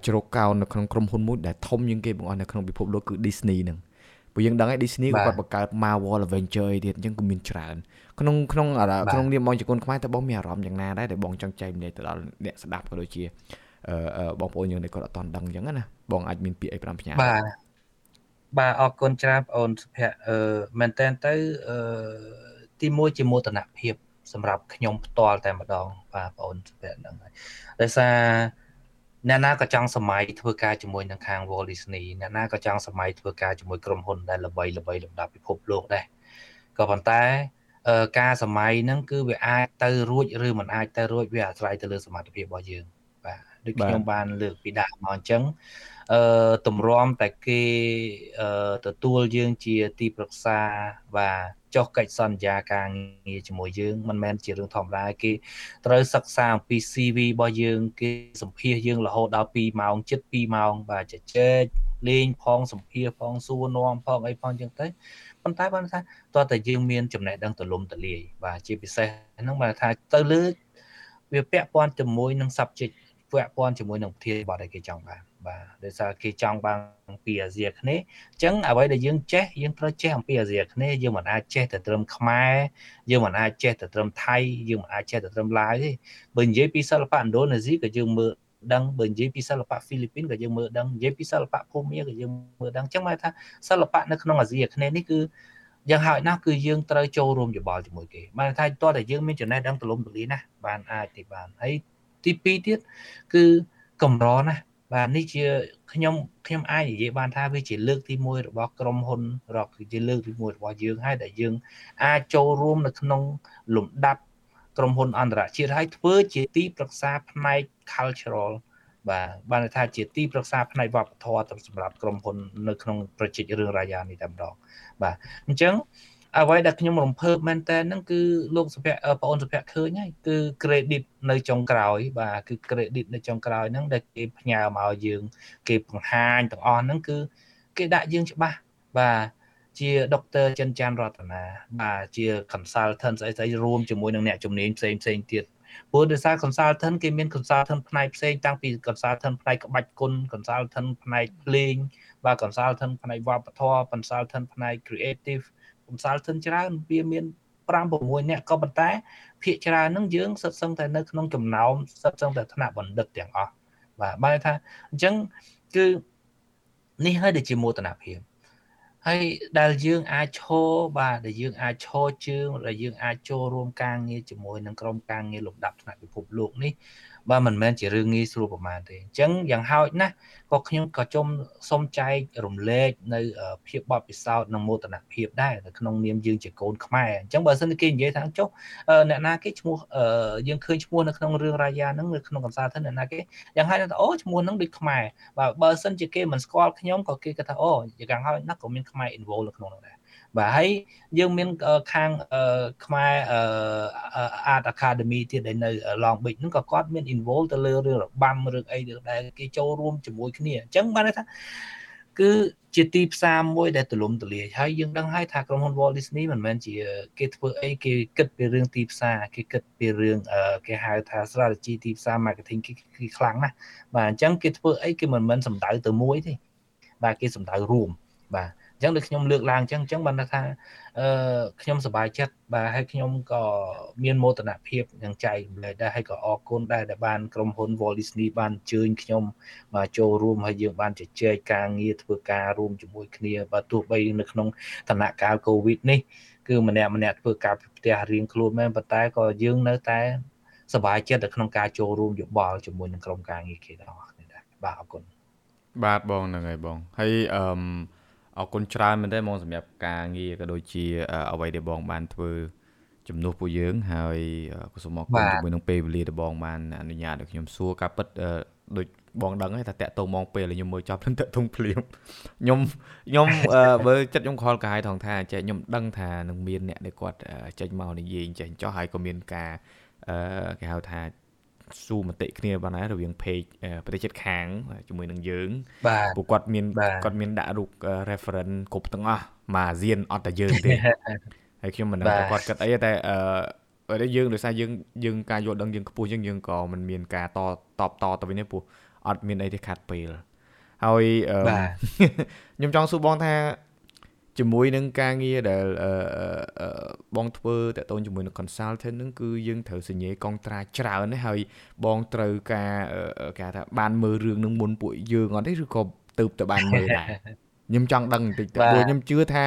ជ្រកកោននៅក្នុងក្រុមហ៊ុនមួយដែលធំជាងគេបង្អស់នៅក្នុងពិភពលោកគឺ Disney ហ្នឹងព្រោះយើងដឹងហើយ Disney គាត់បង្កើត Marvel Adventure អីទៀតអញ្ចឹងក៏មានច្រើនក្នុងក្នុងក្នុងនាមបងជាកូនខ្មែរតើបងមានអារម្មណ៍យ៉ាងណាដែរដែលបងចង់ចែកម្លែកទៅដល់អ្នកស្ដាប់ក៏ដូចជា បងប្អូនយើងដែលគាត់អត់តន់ដឹងអញ្ចឹងណាបងអាចមានពាក្យអី5ផ្ញើបាទបាទអរគុណច្រើនបងអូនសុភ័ក្រអឺមែនតើទៅអឺទី1ជាមោទនភាពសម្រាប់ខ្ញុំផ្ទាល់តែម្ដងបាទបងអូនសុភ័ក្រហ្នឹងហើយដោយសារអ្នកណាក៏ចង់សម័យធ្វើការជាមួយនឹងខាង Walt Disney អ្នកណាក៏ចង់សម័យធ្វើការជាមួយក្រុមហ៊ុនដែលល្បីល្បីលំដាប់ពិភពលោកដែរក៏ប៉ុន្តែការសម័យហ្នឹងគឺវាអាចទៅរួចឬមិនអាចទៅរួចវាអាស្រ័យទៅលើសមត្ថភាពរបស់យើងបាទ ដូចខ្ញុំបានលើកពីដាក់មកអញ្ចឹងអឺតម្រាំតែគេអឺទទួលយើងជាទីប្រឹក្សាបាទចុះកិច្ចសន្យាការងារជាមួយយើងមិនមែនជារឿងធម្មតាគេត្រូវសិក្សាអំពី CV របស់យើងគេសម្ភាសយើងរហូតដល់2ម៉ោងជិត2ម៉ោងបាទជជែកលេងផងសម្ភាសផងសួរនាំផងអីផងចឹងទៅប៉ុន្តែបានថាតើតើយើងមានចំណេះដឹងទូលំទូលាយបាទជាពិសេសហ្នឹងបានថាទៅលើវាពាក់ព័ន្ធជាមួយនឹង subject ពាក់ព័ន្ធជាមួយនឹងប្រធានបទដែលគេចង់បានបាទដោយសារគេចង់បានពីអាស៊ីអាគ្នេយ៍អញ្ចឹងអ្វីដែលយើងចេះយើងត្រូវចេះអំពីអាស៊ីអាគ្នេយ៍យើងមិនអាចចេះតែត្រឹមខ្មែរយើងមិនអាចចេះតែត្រឹមថៃយើងមិនអាចចេះតែត្រឹមឡាវទេបើនិយាយពីសិល្បៈឥណ្ឌូនេស៊ីក៏យើងមើលដឹងបើនិយាយពីសិល្បៈហ្វីលីពីនក៏យើងមើលដឹងនិយាយពីសិល្បៈភូមាក៏យើងមើលដឹងអញ្ចឹងមកថាសិល្បៈនៅក្នុងអាស៊ីអាគ្នេយ៍នេះគឺយ៉ាងហោចណាស់គឺយើងត្រូវចូលរួមយោបល់ជាមួយគេបានថាតើតែយើងមានចំណេះដឹងទូលំទូលាយណាស់បានអាចទីបានហើយ ទី2ទៀតគឺកម្រណាស់បាទនេះជាខ្ញុំខ្ញុំអាចនិយាយបានថាវាជាលើកទី1របស់ក្រុមហ៊ុនរកគឺជាលើកទី1របស់យើងហើយដែលយើងអាចចូលរួមនៅក្នុងលំដាប់ក្រុមហ៊ុនអន្តរជាតិហើយធ្វើជាទីប្រឹក្សាផ្នែក cultural បាទបានថាជាទីប្រឹក្សាផ្នែកវប្បធម៌សម្រាប់ក្រុមហ៊ុននៅក្នុងប្រជាជាតិរឿងរាយានេះតែម្ដងបាទអញ្ចឹង អ្វីដែលខ្ញុំរំភើបមែនតើហ្នឹងគឺលោកសុភ័ក្របងអូនសុភ័ក្រឃើញហើយគឺ credit នៅចុងក្រោយ បាទគឺ credit នៅចុងក្រោយហ្នឹងដែលគេផ្ញើមកយើង គេបង្ហាញទាំងអស់ហ្នឹងគឺ គេដាក់យើងច្បាស់បាទជាដុកទ័រចិនចាន់រតនាបាទជា consultant ស្អីស្អីរួមជាមួយនឹងអ្នកជំនាញផ្សេងផ្សេងទៀតព្រោះដោយសារ consultant គេមាន consultant ផ្នែកផ្សេងតាំងពី consultant ផ្នែកក្បាច់គុណ consultant ផ្នែកភ្លេងបាទ consultant ផ្នែកវប្បធម៌ consultant ផ្នែក creative consultant ច្រើនវាមាន5 6នាក់ក៏ប៉ុន្តែភាគច្រើនហ្នឹងយើងសិតសឹងតែនៅក្នុងចំណោមសិតសឹងតែថ្នាក់បណ្ឌិតទាំងអស់បាទបែរថាអញ្ចឹងគឺនេះហើយដែលជាមោទនភាពហើយដែលយើងអាចឈរបាទដែលយើងអាចឈរជើងដែលយើងអាចចូលរួមការងារជាមួយនឹងក្រុមការងារលំដាប់ថ្នាក់ពិភពលោកនេះ បើមិនមែនជារឿងងាយស្រួលប្រហែលទេអញ្ចឹងយ៉ាងហោចណាស់ក៏ខ្ញុំក៏ជុំសូមចែករំលែកនៅភាពបបពិសោធន៍និងមោទនភាពដែរនៅក្នុងនាមយើងជាកូនខ្មែរអញ្ចឹងបើសិនគេនិយាយថាចុះអ្នកណាគេឈ្មោះយើងឃើញឈ្មោះនៅក្នុងរឿងរាយាហ្នឹងនៅក្នុងកន្សាលធិនអ្នកណាគេយ៉ាងហោចថាអូឈ្មោះហ្នឹងដូចខ្មែរបាទបើសិនជាគេមិនស្គាល់ខ្ញុំក៏គេគាត់ថាអូយ៉ាងហោចណាស់ក៏មានខ្មែរ involve នៅក្នុងនោះដែរ បាទហើយយើងមានខាងខ្មែរ Art Academy ទៀតដែលនៅ Long Beach ហ្នឹងក៏គាត់មាន involve ទៅលើរឿងរបាំរឿងអីដែលគេចូលរួមជាមួយគ្នាអញ្ចឹងបានថាគឺជាទីផ្សារមួយដែលទូលំទូលាយហើយយើងដឹងហើយថាក្រុមហ៊ុន Walt Disney មិនមែនជាគេធ្វើអីគេគិតពីរឿងទីផ្សារគេគិតពីរឿងគេហៅថា strategy ទីផ្សារ marketing គេគេខ្លាំងណាស់បាទអញ្ចឹងគេធ្វើអីគេមិនមែនសំដៅទៅមួយទេបាទគេសំដៅរួមបាទ អញ្ចឹងដូចខ្ញុំលើកឡើងអញ្ចឹងអញ្ចឹងបានថាអឺខ្ញុំសប្បាយចិត្តបាទហើយខ្ញុំក៏មានមោទនភាពនឹងចែកម្លែកដែរហើយក៏អរគុណដែរដែលបានក្រុមហ៊ុន Walt Disney បានអញ្ជើញខ្ញុំមកចូលរួមហើយយើងបានជជែកការងារធ្វើការរួមជាមួយគ្នាបាទទោះបីនៅក្នុងឋានៈកាល COVID នេះគឺម្នាក់ម្នាក់ធ្វើការពីផ្ទះរៀងខ្លួនមែនប៉ុន្តែក៏យើងនៅតែសប្បាយចិត្តនៅក្នុងការចូលរួមយោបល់ជាមួយនឹងក្រុមការងារគេទាំងអស់គ្នាដែរបាទអរគុណបាទបងហ្នឹងហើយបងហើយអឺ អរគុណច្រើនមែនទេហ្មងសម្រាប់ការងារក៏ដូចជាអ្វីដែលបងបានធ្វើជំនួសពួកយើង ហើយក៏សូមអរគុណជាមួយនឹងពេលវេលាដែលបងបានអនុញ្ញាតឲ្យខ្ញុំសួរការពិតដូចបងដឹងហើយថាតាក់ទងមកពេលខ្ញុំមើលចប់ខ្ញុំតាក់ទងភ្លាមខ្ញុំខ្ញុំបើចិត្តខ្ញុំខលកាយថងថាចេះខ្ញុំដឹងថានឹងមានអ្នកដែលគាត់ចេញមកនិយាយចេះចោះហើយក៏មានការគេហៅថា ស៊ូមតិគ្នាបានដែររវាង page ប្រទេសជិតខាងជាមួយនឹងយើងបាទពួកគាត់មានគាត់មានដាក់រូប reference គ្រប់ទាំងអស់មួយអាស៊ានអត់តែយើងទេហើយខ្ញុំមិនដឹងថាគាត់គិតអីតែអឺយើងដោយសារយើងយើងការយល់ដឹងយើងខ្ពស់ជាងយើងក៏មិនមានការតតបតទៅវិញទេព្រោះអត់មានអីទេខាត់ពេលហើយខ្ញុំចង់សួរបងថា ជាមួយនឹងការងារដែលបងធ្វើតទៅជាមួយនឹង consultant ហ្នឹងគឺយើងត្រូវសញ្ញេកងត្រាច្រើនណាស់ហើយបងត្រូវការគេថាបានមើលរឿងនឹងមុនពួកយើងអត់ទេឬក៏ទៅទៅបានមើលដែរខ្ញុំចង់ដឹងបន្តិចទៅព្រោះខ្ញុំជឿថា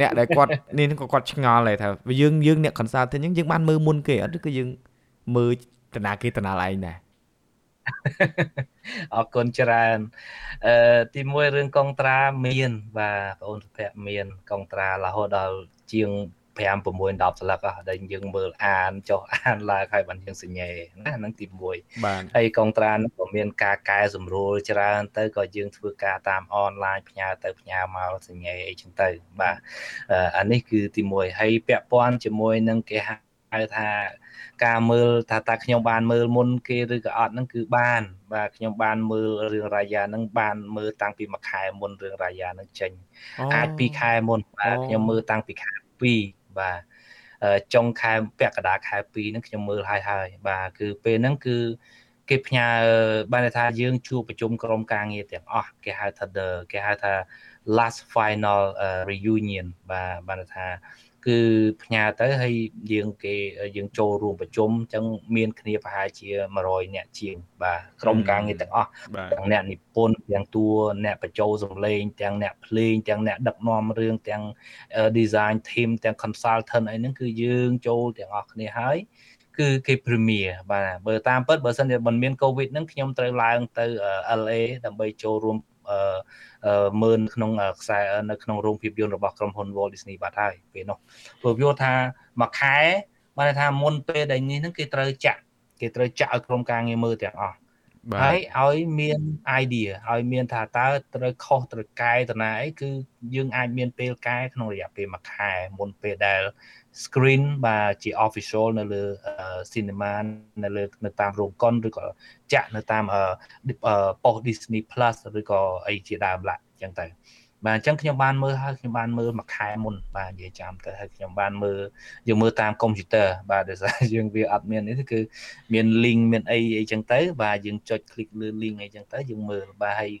អ្នកដែលគាត់នេះក៏គាត់ឆ្ងល់ដែរថាយើងយើងអ្នក consultant ហ្នឹងយើងបានមើលមុនគេអត់ឬក៏យើងមើលតាណាគេតាណាឯងដែរ អរគុណច្រើនអឺទីមួយរឿងកងត្រាមានបាទបងអូនសុភ័ក្រមានកងត្រារហូតដល់ជាង5 6 10ស្លឹកអស់ដែលយើងមើលអានចុះអានឡើងហើយបានយើងសញ្ញេណាហ្នឹងទី1បាទហើយកងត្រានោះក៏មានការកែសម្រួលច្រើនទៅក៏យើងធ្វើការតាមអនឡាញផ្ញើទៅផ្ញើមកសញ្ញេអីចឹងទៅបាទអានេះគឺទី1ហើយពាក់ព័ន្ធជាមួយនឹងគេហៅ ថាការមើលថាតើខ្ញុំបានមើលមុនគេឬក៏អត់ហ្នឹងគឺបាន បាទខ្ញុំបានមើលរឿងរាយាហ្នឹងបានមើលតាំងពីមួយខែមុនរឿងរាយាហ្នឹងចេញអាចពីរខែមុនបាទខ្ញុំមើលតាំងពីខែ2បាទចុងខែពាក់កណ្ដាលខែ2ហ្នឹងខ្ញុំមើលហើយហើយបាទគឺពេលហ្នឹងគឺគេផ្ញើបានថាយើងជួបប្រជុំក្រុមការងារទាំងអស់គេហៅថា the គេហៅថា last final reunion បាទបានថា គឺផ្ញើទៅហើយយើងគេយើងចូលរួមប្រជុំអញ្ចឹងមានគ្នាប្រហែលជា100អ្នកជាងបាទក្រុមការងារទាំងអស់ទាំងអ្នកនិពន្ធទាំងតួអ្នកបញ្ចូលសម្លេងទាំងអ្នកភ្លេងទាំងអ្នកដឹកនាំរឿងទាំង design team ទាំង consultant អីហ្នឹងគឺយើងចូលទាំងអស់គ្នាហើយគឺគេ premier បាទបើតាមពិតបើសិនជាមិនមាន covid ហ្នឹងខ្ញុំត្រូវឡើងទៅ LA ដើម្បីចូលរួម មើលក្នុងខ្សែនៅក្នុងរោងភាពយន្តរបស់ក្រុមហ៊ុន Walt Disney បាត់ហើយពេលនោះព្រោះយល់ថាមួយខែបានថាមុនពេលដែលនេះហ្នឹងគេត្រូវចាក់គេត្រូវចាក់ឲ្យក្រុមការងារមើលទាំងអស់ ហើយឲ្យមាន idea ឲ្យមានថាតើត្រូវខុសត្រូវកែតាណាអីគឺយើងអាចមានពេលកែក្នុងរយៈពេលមួយខែមុនពេលដែល screen បាទជា official នៅលើ cinema នៅលើនៅតាមរោងកុនឬក៏ចាក់នៅតាម post Disney Plus ឬក៏អីជាដើមឡាអញ្ចឹងទៅ បាទអញ្ចឹងខ្ញុំបានមើលហើយខ្ញុំបានមើលមួយខែមុនបាទនិយាយចាំទៅហើយខ្ញុំបានមើលយើងមើលតាមកុំព្យូទ័របាទដោយសារយើងវាអត់មាននេះគឺមាន link មានអីអីចឹងទៅ បាទយើងចុច click លើ link អីចឹងទៅយើងមើលបាទហើយ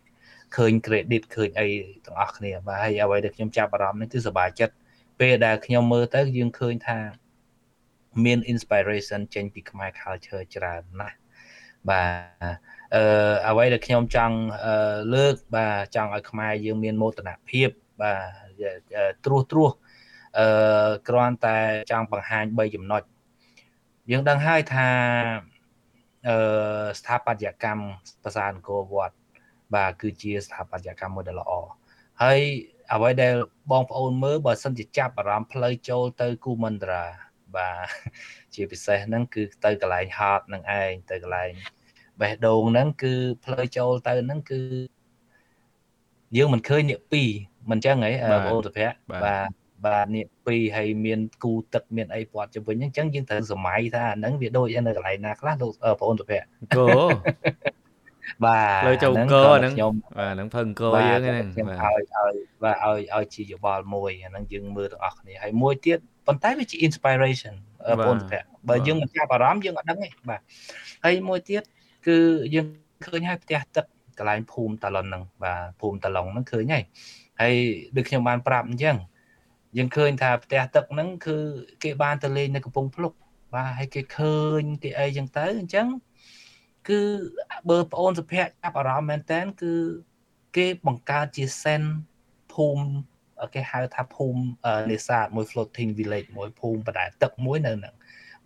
ឃើញ credit ឃើញអីទាំងអស់គ្នាបាទហើយអ្វីដែលខ្ញុំចាប់អារម្មណ៍នេះគឺសប្បាយចិត្តពេលដែលខ្ញុំមើលទៅយើងឃើញថាមាន inspiration ចេញពីខ្មែរ culture ច្រើនណាស់បាទ អឺអ្វីដែលខ្ញុំចង់លើកបាទចង់ឲ្យខ្មែរយើងមានមោទនភាពបាទត្រួសត្រាសអឺគ្រាន់តែចង់បង្ហាញ3ចំណុចយើងដឹងហើយថាអឺស្ថាបត្យកម្មប្រាសាទអង្គរវត្តបាទគឺជាស្ថាបត្យកម្មមួយដ៏ល្អហើយអ្វីដែលបងប្អូនមើលបើសិនជាចាប់អារម្មណ៍ផ្លូវចូលទៅគូមន្ត្រាបាទជាពិសេសហ្នឹងគឺទៅកន្លែងហតនឹងឯងទៅកន្លែង បេះដូងហ្នឹងគឺផ្លូវចូលទៅហ្នឹងគឺយើងមិនឃើញអ្នកពីរមិនចឹងហីបងអូនសុភ័ក្របាទបាទនេះពីរហើយមានគូទឹកមានអីពាត់ជុំវិញអញ្ចឹងយើងត្រូវសម័យថាហ្នឹងវាដូចនៅកន្លែងណាខ្លះលោកបងអូនសុភ័ក្រគោបាទលើចូលអង្គរហ្នឹងខ្ញុំបាទហ្នឹងធ្វើអង្គរយើងហ្នឹងបាទឲ្យឲ្យបាទឲ្យឲ្យជាយោបល់មួយអាហ្នឹងយើងមើលទាំងអស់គ្នាហើយមួយទៀតប៉ុន្តែវាជា inspiration បងប្អូនបើយើងមិនចាប់អារម្មណ៍យើងអត់ដឹងទេបាទហើយមួយទៀត គឺយើងឃើញហើយផ្ទះទឹកកន្លែងភូមិតាឡុនហ្នឹងបាទភូមិតាឡុងហ្នឹងឃើញហើយហើយដូចខ្ញុំបានប្រាប់អញ្ចឹងយើងឃើញថាផ្ទះទឹកហ្នឹងគឺគេបានទៅលេងនៅកំពង់ភ្លុកបាទហើយគេឃើញគេអីចឹងទៅអញ្ចឹងគឺបើប្អូនសុភ័ក្រចាប់អារម្មណ៍មែនតើគឺគេបង្កើតជាសិនភូមិគេហៅថាភូមិនេសាទមួយ floating village មួយភូមិបដែតទឹកមួយនៅហ្នឹង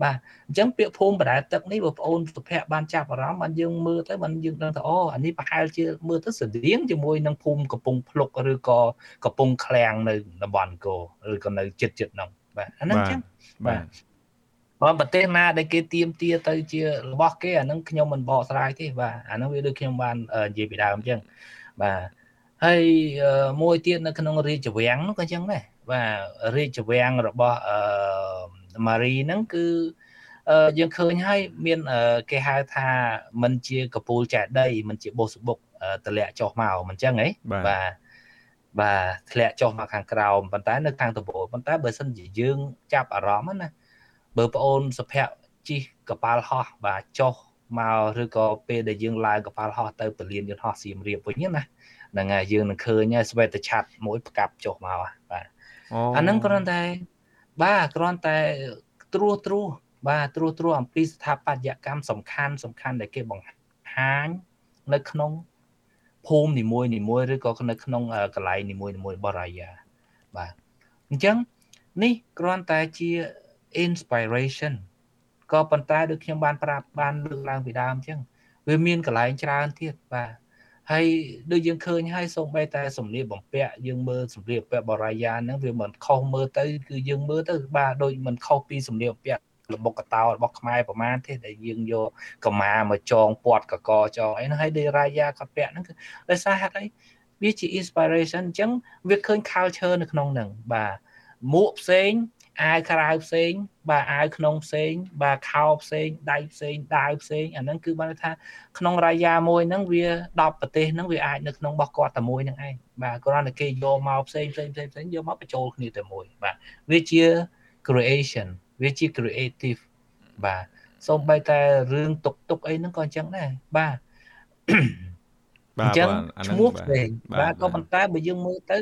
បាទអញ្ចឹងពាក្យភូមិបដែតទឹកនេះបងប្អូនសុភ័ក្របានចាប់អារម្មណ៍បានយើងមើលទៅបានយើងដឹងថាអូអានេះប្រហែលជាមើលទៅស្តៀងជាមួយនឹងភូមិកំពង់ភ្លុកឬក៏កំពង់ឃ្លាំងនៅតំបន់អង្គរឬក៏នៅចិត្តចិត្តហ្នឹងបាទអាហ្នឹងអញ្ចឹងបាទបើប្រទេសណាដែលគេទៀមទាទៅជារបស់គេអាហ្នឹងខ្ញុំមិនបកស្រាយទេបាទអាហ្នឹងវាដូចខ្ញុំបាននិយាយពីដើមអញ្ចឹងបាទហើយមួយទៀតនៅក្នុងរាជវាំងនោះក៏អញ្ចឹងដែរបាទរាជវាំងរបស់អឺ ម៉ារីហ្នឹងគឺ អឺយើងឃើញហើយមានគេហៅថាมันជាកពូលចែកដីมันជាបុសបុកតម្លាក់ចុះមកមិនចឹងហីបាទបាទធ្លាក់ចុះមកខាងក្រោមប៉ុន្តែនៅខាងត្បូងប៉ុន្តែបើសិនជាយើងចាប់អារម្មណ៍ណាបើប្អូនសុភ័ក្រជិះកប៉ាល់ហោះបាទចុះមកឬក៏ពេលដែលយើងឡើងកប៉ាល់ហោះទៅពលានយន្តហោះសៀមរាបវិញណាហ្នឹងហើយយើងនឹងឃើញស្វេតឆ័ត្រមួយផ្កាប់ចុះមកបាទអាហ្នឹងគ្រាន់តែ បាទគ្រាន់តែត្រួសត្រួសបាទត្រួសត្រួសអំពីស្ថាបត្យកម្មសំខាន់សំខាន់ដែលគេបង្ហាញនៅក្នុងភូមិនីមួយនីមួយឬក៏នៅក្នុងកន្លែងនីមួយនីមួយរបស់រាយាបាទអញ្ចឹងនេះគ្រាន់តែជា inspiration ក៏ប៉ុន្តែដូចខ្ញុំបានប្រាប់បានលើកឡើងពីដើមអញ្ចឹងវាមានកន្លែងច្រើនទៀតបាទ ហើយដូចយើងឃើញហើយសូម្បីតែសម្លៀកបំពាក់យើងមើលសម្លៀកបំពាក់បរិយាហ្នឹងវាមិនខុសមើលទៅគឺយើងមើលទៅបាទដូចមិនខុសពីសម្លៀកបំពាក់របស់កតោរបស់ខ្មែរប្រមាណទេដែលយើងយកកម្មាមកចងពាត់កកចងអីហ្នឹងហើយដូចរាយាគាត់ពាក់ហ្នឹងគឺដោយសារហេតុអីវាជា inspiration អញ្ចឹងវាឃើញ culture នៅក្នុងហ្នឹងបាទមួកផ្សេង អាវក្រៅផ្សេង បាទអាវក្នុងផ្សេង បាទខោផ្សេងដៃផ្សេងដាវផ្សេងអាហ្នឹងគឺបានថាក្នុងរាយាមួយហ្នឹងវា10ប្រទេសហ្នឹងវាអាចនៅក្នុងរបស់គាត់តែមួយហ្នឹងឯងបាទគ្រាន់តែគេយកមកផ្សេងផ្សេងផ្សេងផ្សេងយកមកបញ្ចូលគ្នាតែមួយបាទវាជា creation វាជា creative បាទសូម្បីតែរឿងតុកតុកអីហ្នឹងក៏អញ្ចឹងដែរបាទអញ្ចឹងឈ្មោះផ្សេងបាទក៏ប៉ុន្តែបើយើងមើលទៅ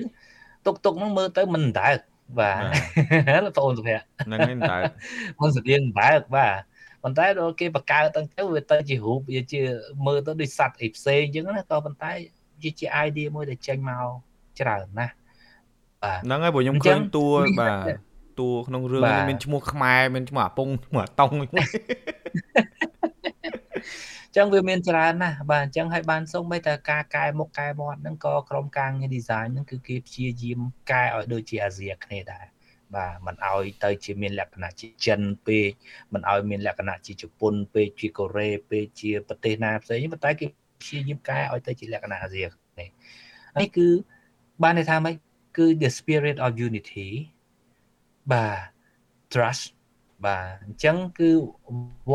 តុកតុកហ្នឹងមើលទៅមិនដើក បាទបងអូនសុភ័ក្រហ្នឹងហើយដើកមិនស្តៀងដើកបាទប៉ុន្តែដល់គេបង្កើតទៅទៅវាទៅជារូបវាជាមើលទៅដូចសัตว์អីផ្សេងអញ្ចឹងណាក៏ប៉ុន្តែវាជា idea មួយដែលចេញមកច្រើនណាស់បាទហ្នឹងហើយព្រោះខ្ញុំឃើញតួបាទតួក្នុងរឿងនេះមានឈ្មោះខ្មែរមានឈ្មោះអាពងឈ្មោះអាតុង ចឹងវាមានច្រើនណាស់បាទអញ្ចឹងហើយបានសូម្បីតែការកែមុខកែមាត់ហ្នឹងក៏ក្រុមការងារ design ហ្នឹងគឺគេព្យាយាមកែឲ្យដូចជាអាស៊ីគ្នាដែរបាទมันឲ្យទៅជាមានលក្ខណៈជាចិនពេកมันឲ្យមានលក្ខណៈជាជប៉ុនពេកជាកូរ៉េពេកជាប្រទេសណាផ្សេងប៉ុន្តែគេព្យាយាមកែឲ្យទៅជាលក្ខណៈអាស៊ីនេះនេះគឺបានន័យថាម៉េចគឺ the spirit of unity បាទ trust បាទអញ្ចឹងគឺ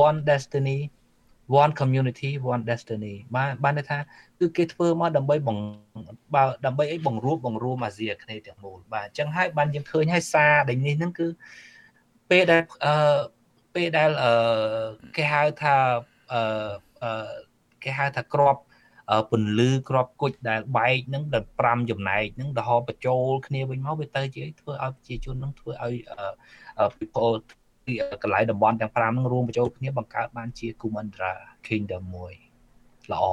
one destiny one community one destiny បាទបានន័យថាគឺគេធ្វើមកដើម្បីបង្បើដើម្បីអីបង្រួបបង្រួមអាស៊ីអាគ្នេយ៍ទាំងមូលបាទអញ្ចឹងហើយបានយើងឃើញហើយសារដែលនេះហ្នឹងគឺពេលដែលអឺពេលដែលអឺគេហៅថាអឺគេហៅថាក្របពន្លឺក្របគុជដែលបែកហ្នឹងដល់5ចំណែកហ្នឹងដកបញ្ចូលគ្នាវិញមកវាទៅជាធ្វើឲ្យប្រជាជនហ្នឹងធ្វើឲ្យ people ទី កន្លែងតំបន់ទាំង5ហ្នឹងរួមបញ្ចូលគ្នាបង្កើតបានជា Kumandra Kingdom មួយល្អ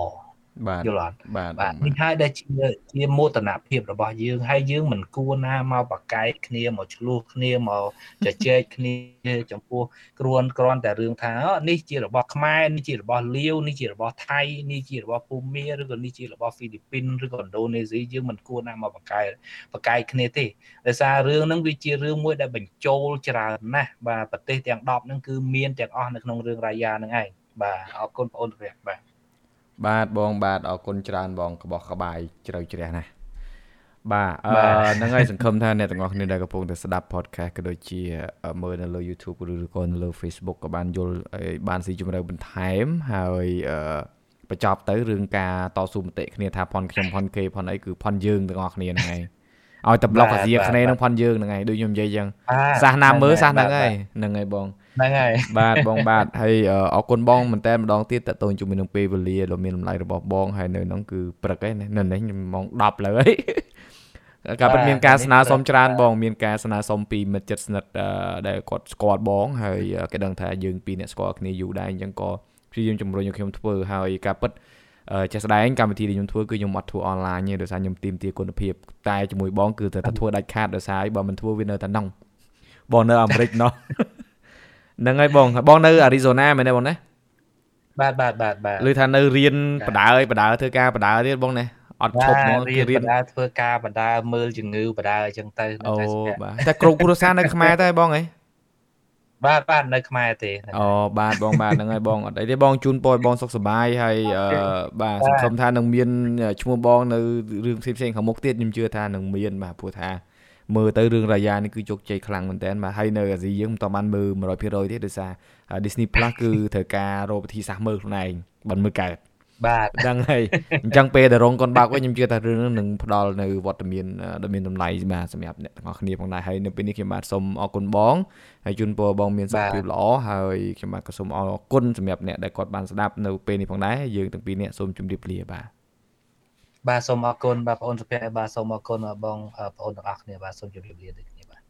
បាទយល់អត់បាទបាទនេះហើយដែលជាជាមោទនភាពរបស់យើងហើយយើងមិនគួរណាមកបកកែកគ្នាមកឆ្លោះគ្នាមកជជែកគ្នាចំពោះគ្រួនគ្រាន់តែរឿងថានេះជារបស់ខ្មែរនេះជារបស់លាវនេះជារបស់ថៃនេះជារបស់ភូមាឬក៏នេះជារបស់ហ្វីលីពីនឬក៏ឥណ្ឌូនេស៊ីយើងមិនគួរណាមកបកកែបកកែកគ្នាទេដោយសាររឿងហ្នឹងវាជារឿងមួយដែលបញ្ចូលច្រើនណាស់បាទប្រទេសទាំង10ហ្នឹងគឺមានទាំងអស់នៅក្នុងរឿងរាយាហ្នឹងឯងបាទអរគុណបងអូនព្រះបាទ បាទបងបាទអរគុណច្រើនបងកបោះក្បាយជ្រៅជ្រះណាស់បាទអឺហ្នឹងហើយសង្ឃឹមថាអ្នកទាំងអស់គ្នាដែលកំពុងតែស្ដាប់ podcast ក៏ដូចជាមើលនៅលើ YouTube ឬក៏នៅលើ Facebook ក៏បានយល់បានស៊ីជម្រៅបន្ថែមហើយអឺបញ្ចប់ទៅរឿងការតស៊ូមតិគ្នាថាផនខ្ញុំផនគេផនអីគឺផនយើងទាំងអស់គ្នាហ្នឹងហើយ ឲ្យតែប្លុកអាស៊ីគ្នានឹងផនយើងហ្នឹងហើយដូចខ្ញុំនិយាយចឹងសាសនាមើលសាសហ្នឹងហើយហ្នឹងហើយបងហ្នឹងហើយបាទបងបាទហើយអរគុណបងមែនតើម្ដងទៀតតទៅជាមួយនឹងពេលវេលាដ៏មានតម្លៃរបស់បងហើយនៅហ្នឹងគឺព្រឹកឯនៅនេះម៉ោង10លើហើយក៏ពិតមានការស្នើសុំច្រើនបងមានការស្នើសុំពីមិត្តជិតស្និទ្ធដែលគាត់ស្គាល់បងហើយគេដឹងថាយើងពីរអ្នកស្គាល់គ្នាយូរដែរអញ្ចឹងក៏ព្យាយាមជំរុញឲ្យខ្ញុំធ្វើហើយការពិត ចេះស្ដែងកម្មវិធីដែលខ្ញុំធ្វើគឺខ្ញុំអត់ធ្វើអនឡាញទេដោយសារខ្ញុំទីមទាគុណភាពតែជាមួយបងគឺត្រូវតែធ្វើដាច់ខាតដោយសារបើមិនធ្វើវានៅតែណងបងនៅអាមេរិកណោះហ្នឹងហើយបងបងនៅអារីโซណាមែនទេបងណាបាទបាទបាទបាទឮថានៅរៀនបដើបដើធ្វើការបដើទៀតបងណាអត់ឈប់ហ្មងរៀនបដើធ្វើការបដើមើលជំងឺបដើអញ្ចឹងទៅអូបាទតែគ្រប់គ្រួសារនៅខ្មែរតែបងហី បាទបាទនៅខ្មែរទេអូបាទបងបាទហ្នឹងហើយបងអត់អីទេបងជូនពរឲ្យបងសុខសប្បាយហើយបាទសង្ឃឹមថានឹងមានឈ្មោះបងនៅរឿងផ្សេងៗខាងមុខទៀតខ្ញុំជឿថានឹងមានបាទព្រោះថាមើលទៅរឿងរាយានេះគឺជោគជ័យខ្លាំងមែនតើបាទហើយនៅអាស៊ីយើងមិនតបានមើល100%ទេដោយសារ Disney Plus គឺត្រូវការរកវិធីសាស្ត្រមើលខ្លួនឯងបើមើលកើត បាទដឹងហើយអញ្ចឹងពេលដែលរងកូនបាក់វិញខ្ញុំជឿថារឿងនឹងផ្ដល់នៅវត្តមានដ៏មានតម្លៃបាទសម្រាប់អ្នកទាំងអស់គ្នាផងដែរហើយនៅពេលនេះខ្ញុំបាទសូមអរគុណបងហើយជូនពរបងមានសុខភាពល្អហើយខ្ញុំបាទក៏សូមអរគុណសម្រាប់អ្នកដែលគាត់បានស្ដាប់នៅពេលនេះផងដែរយើងទាំងពីរនាក់សូមជម្រាបលាបាទបាទសូមអរគុណបាទបងអូនសុភ័ក្របាទសូមអរគុណបងបងប្អូនទាំងអស់គ្នាបាទសូមជម្រាបលាដូចគ្នាបាទ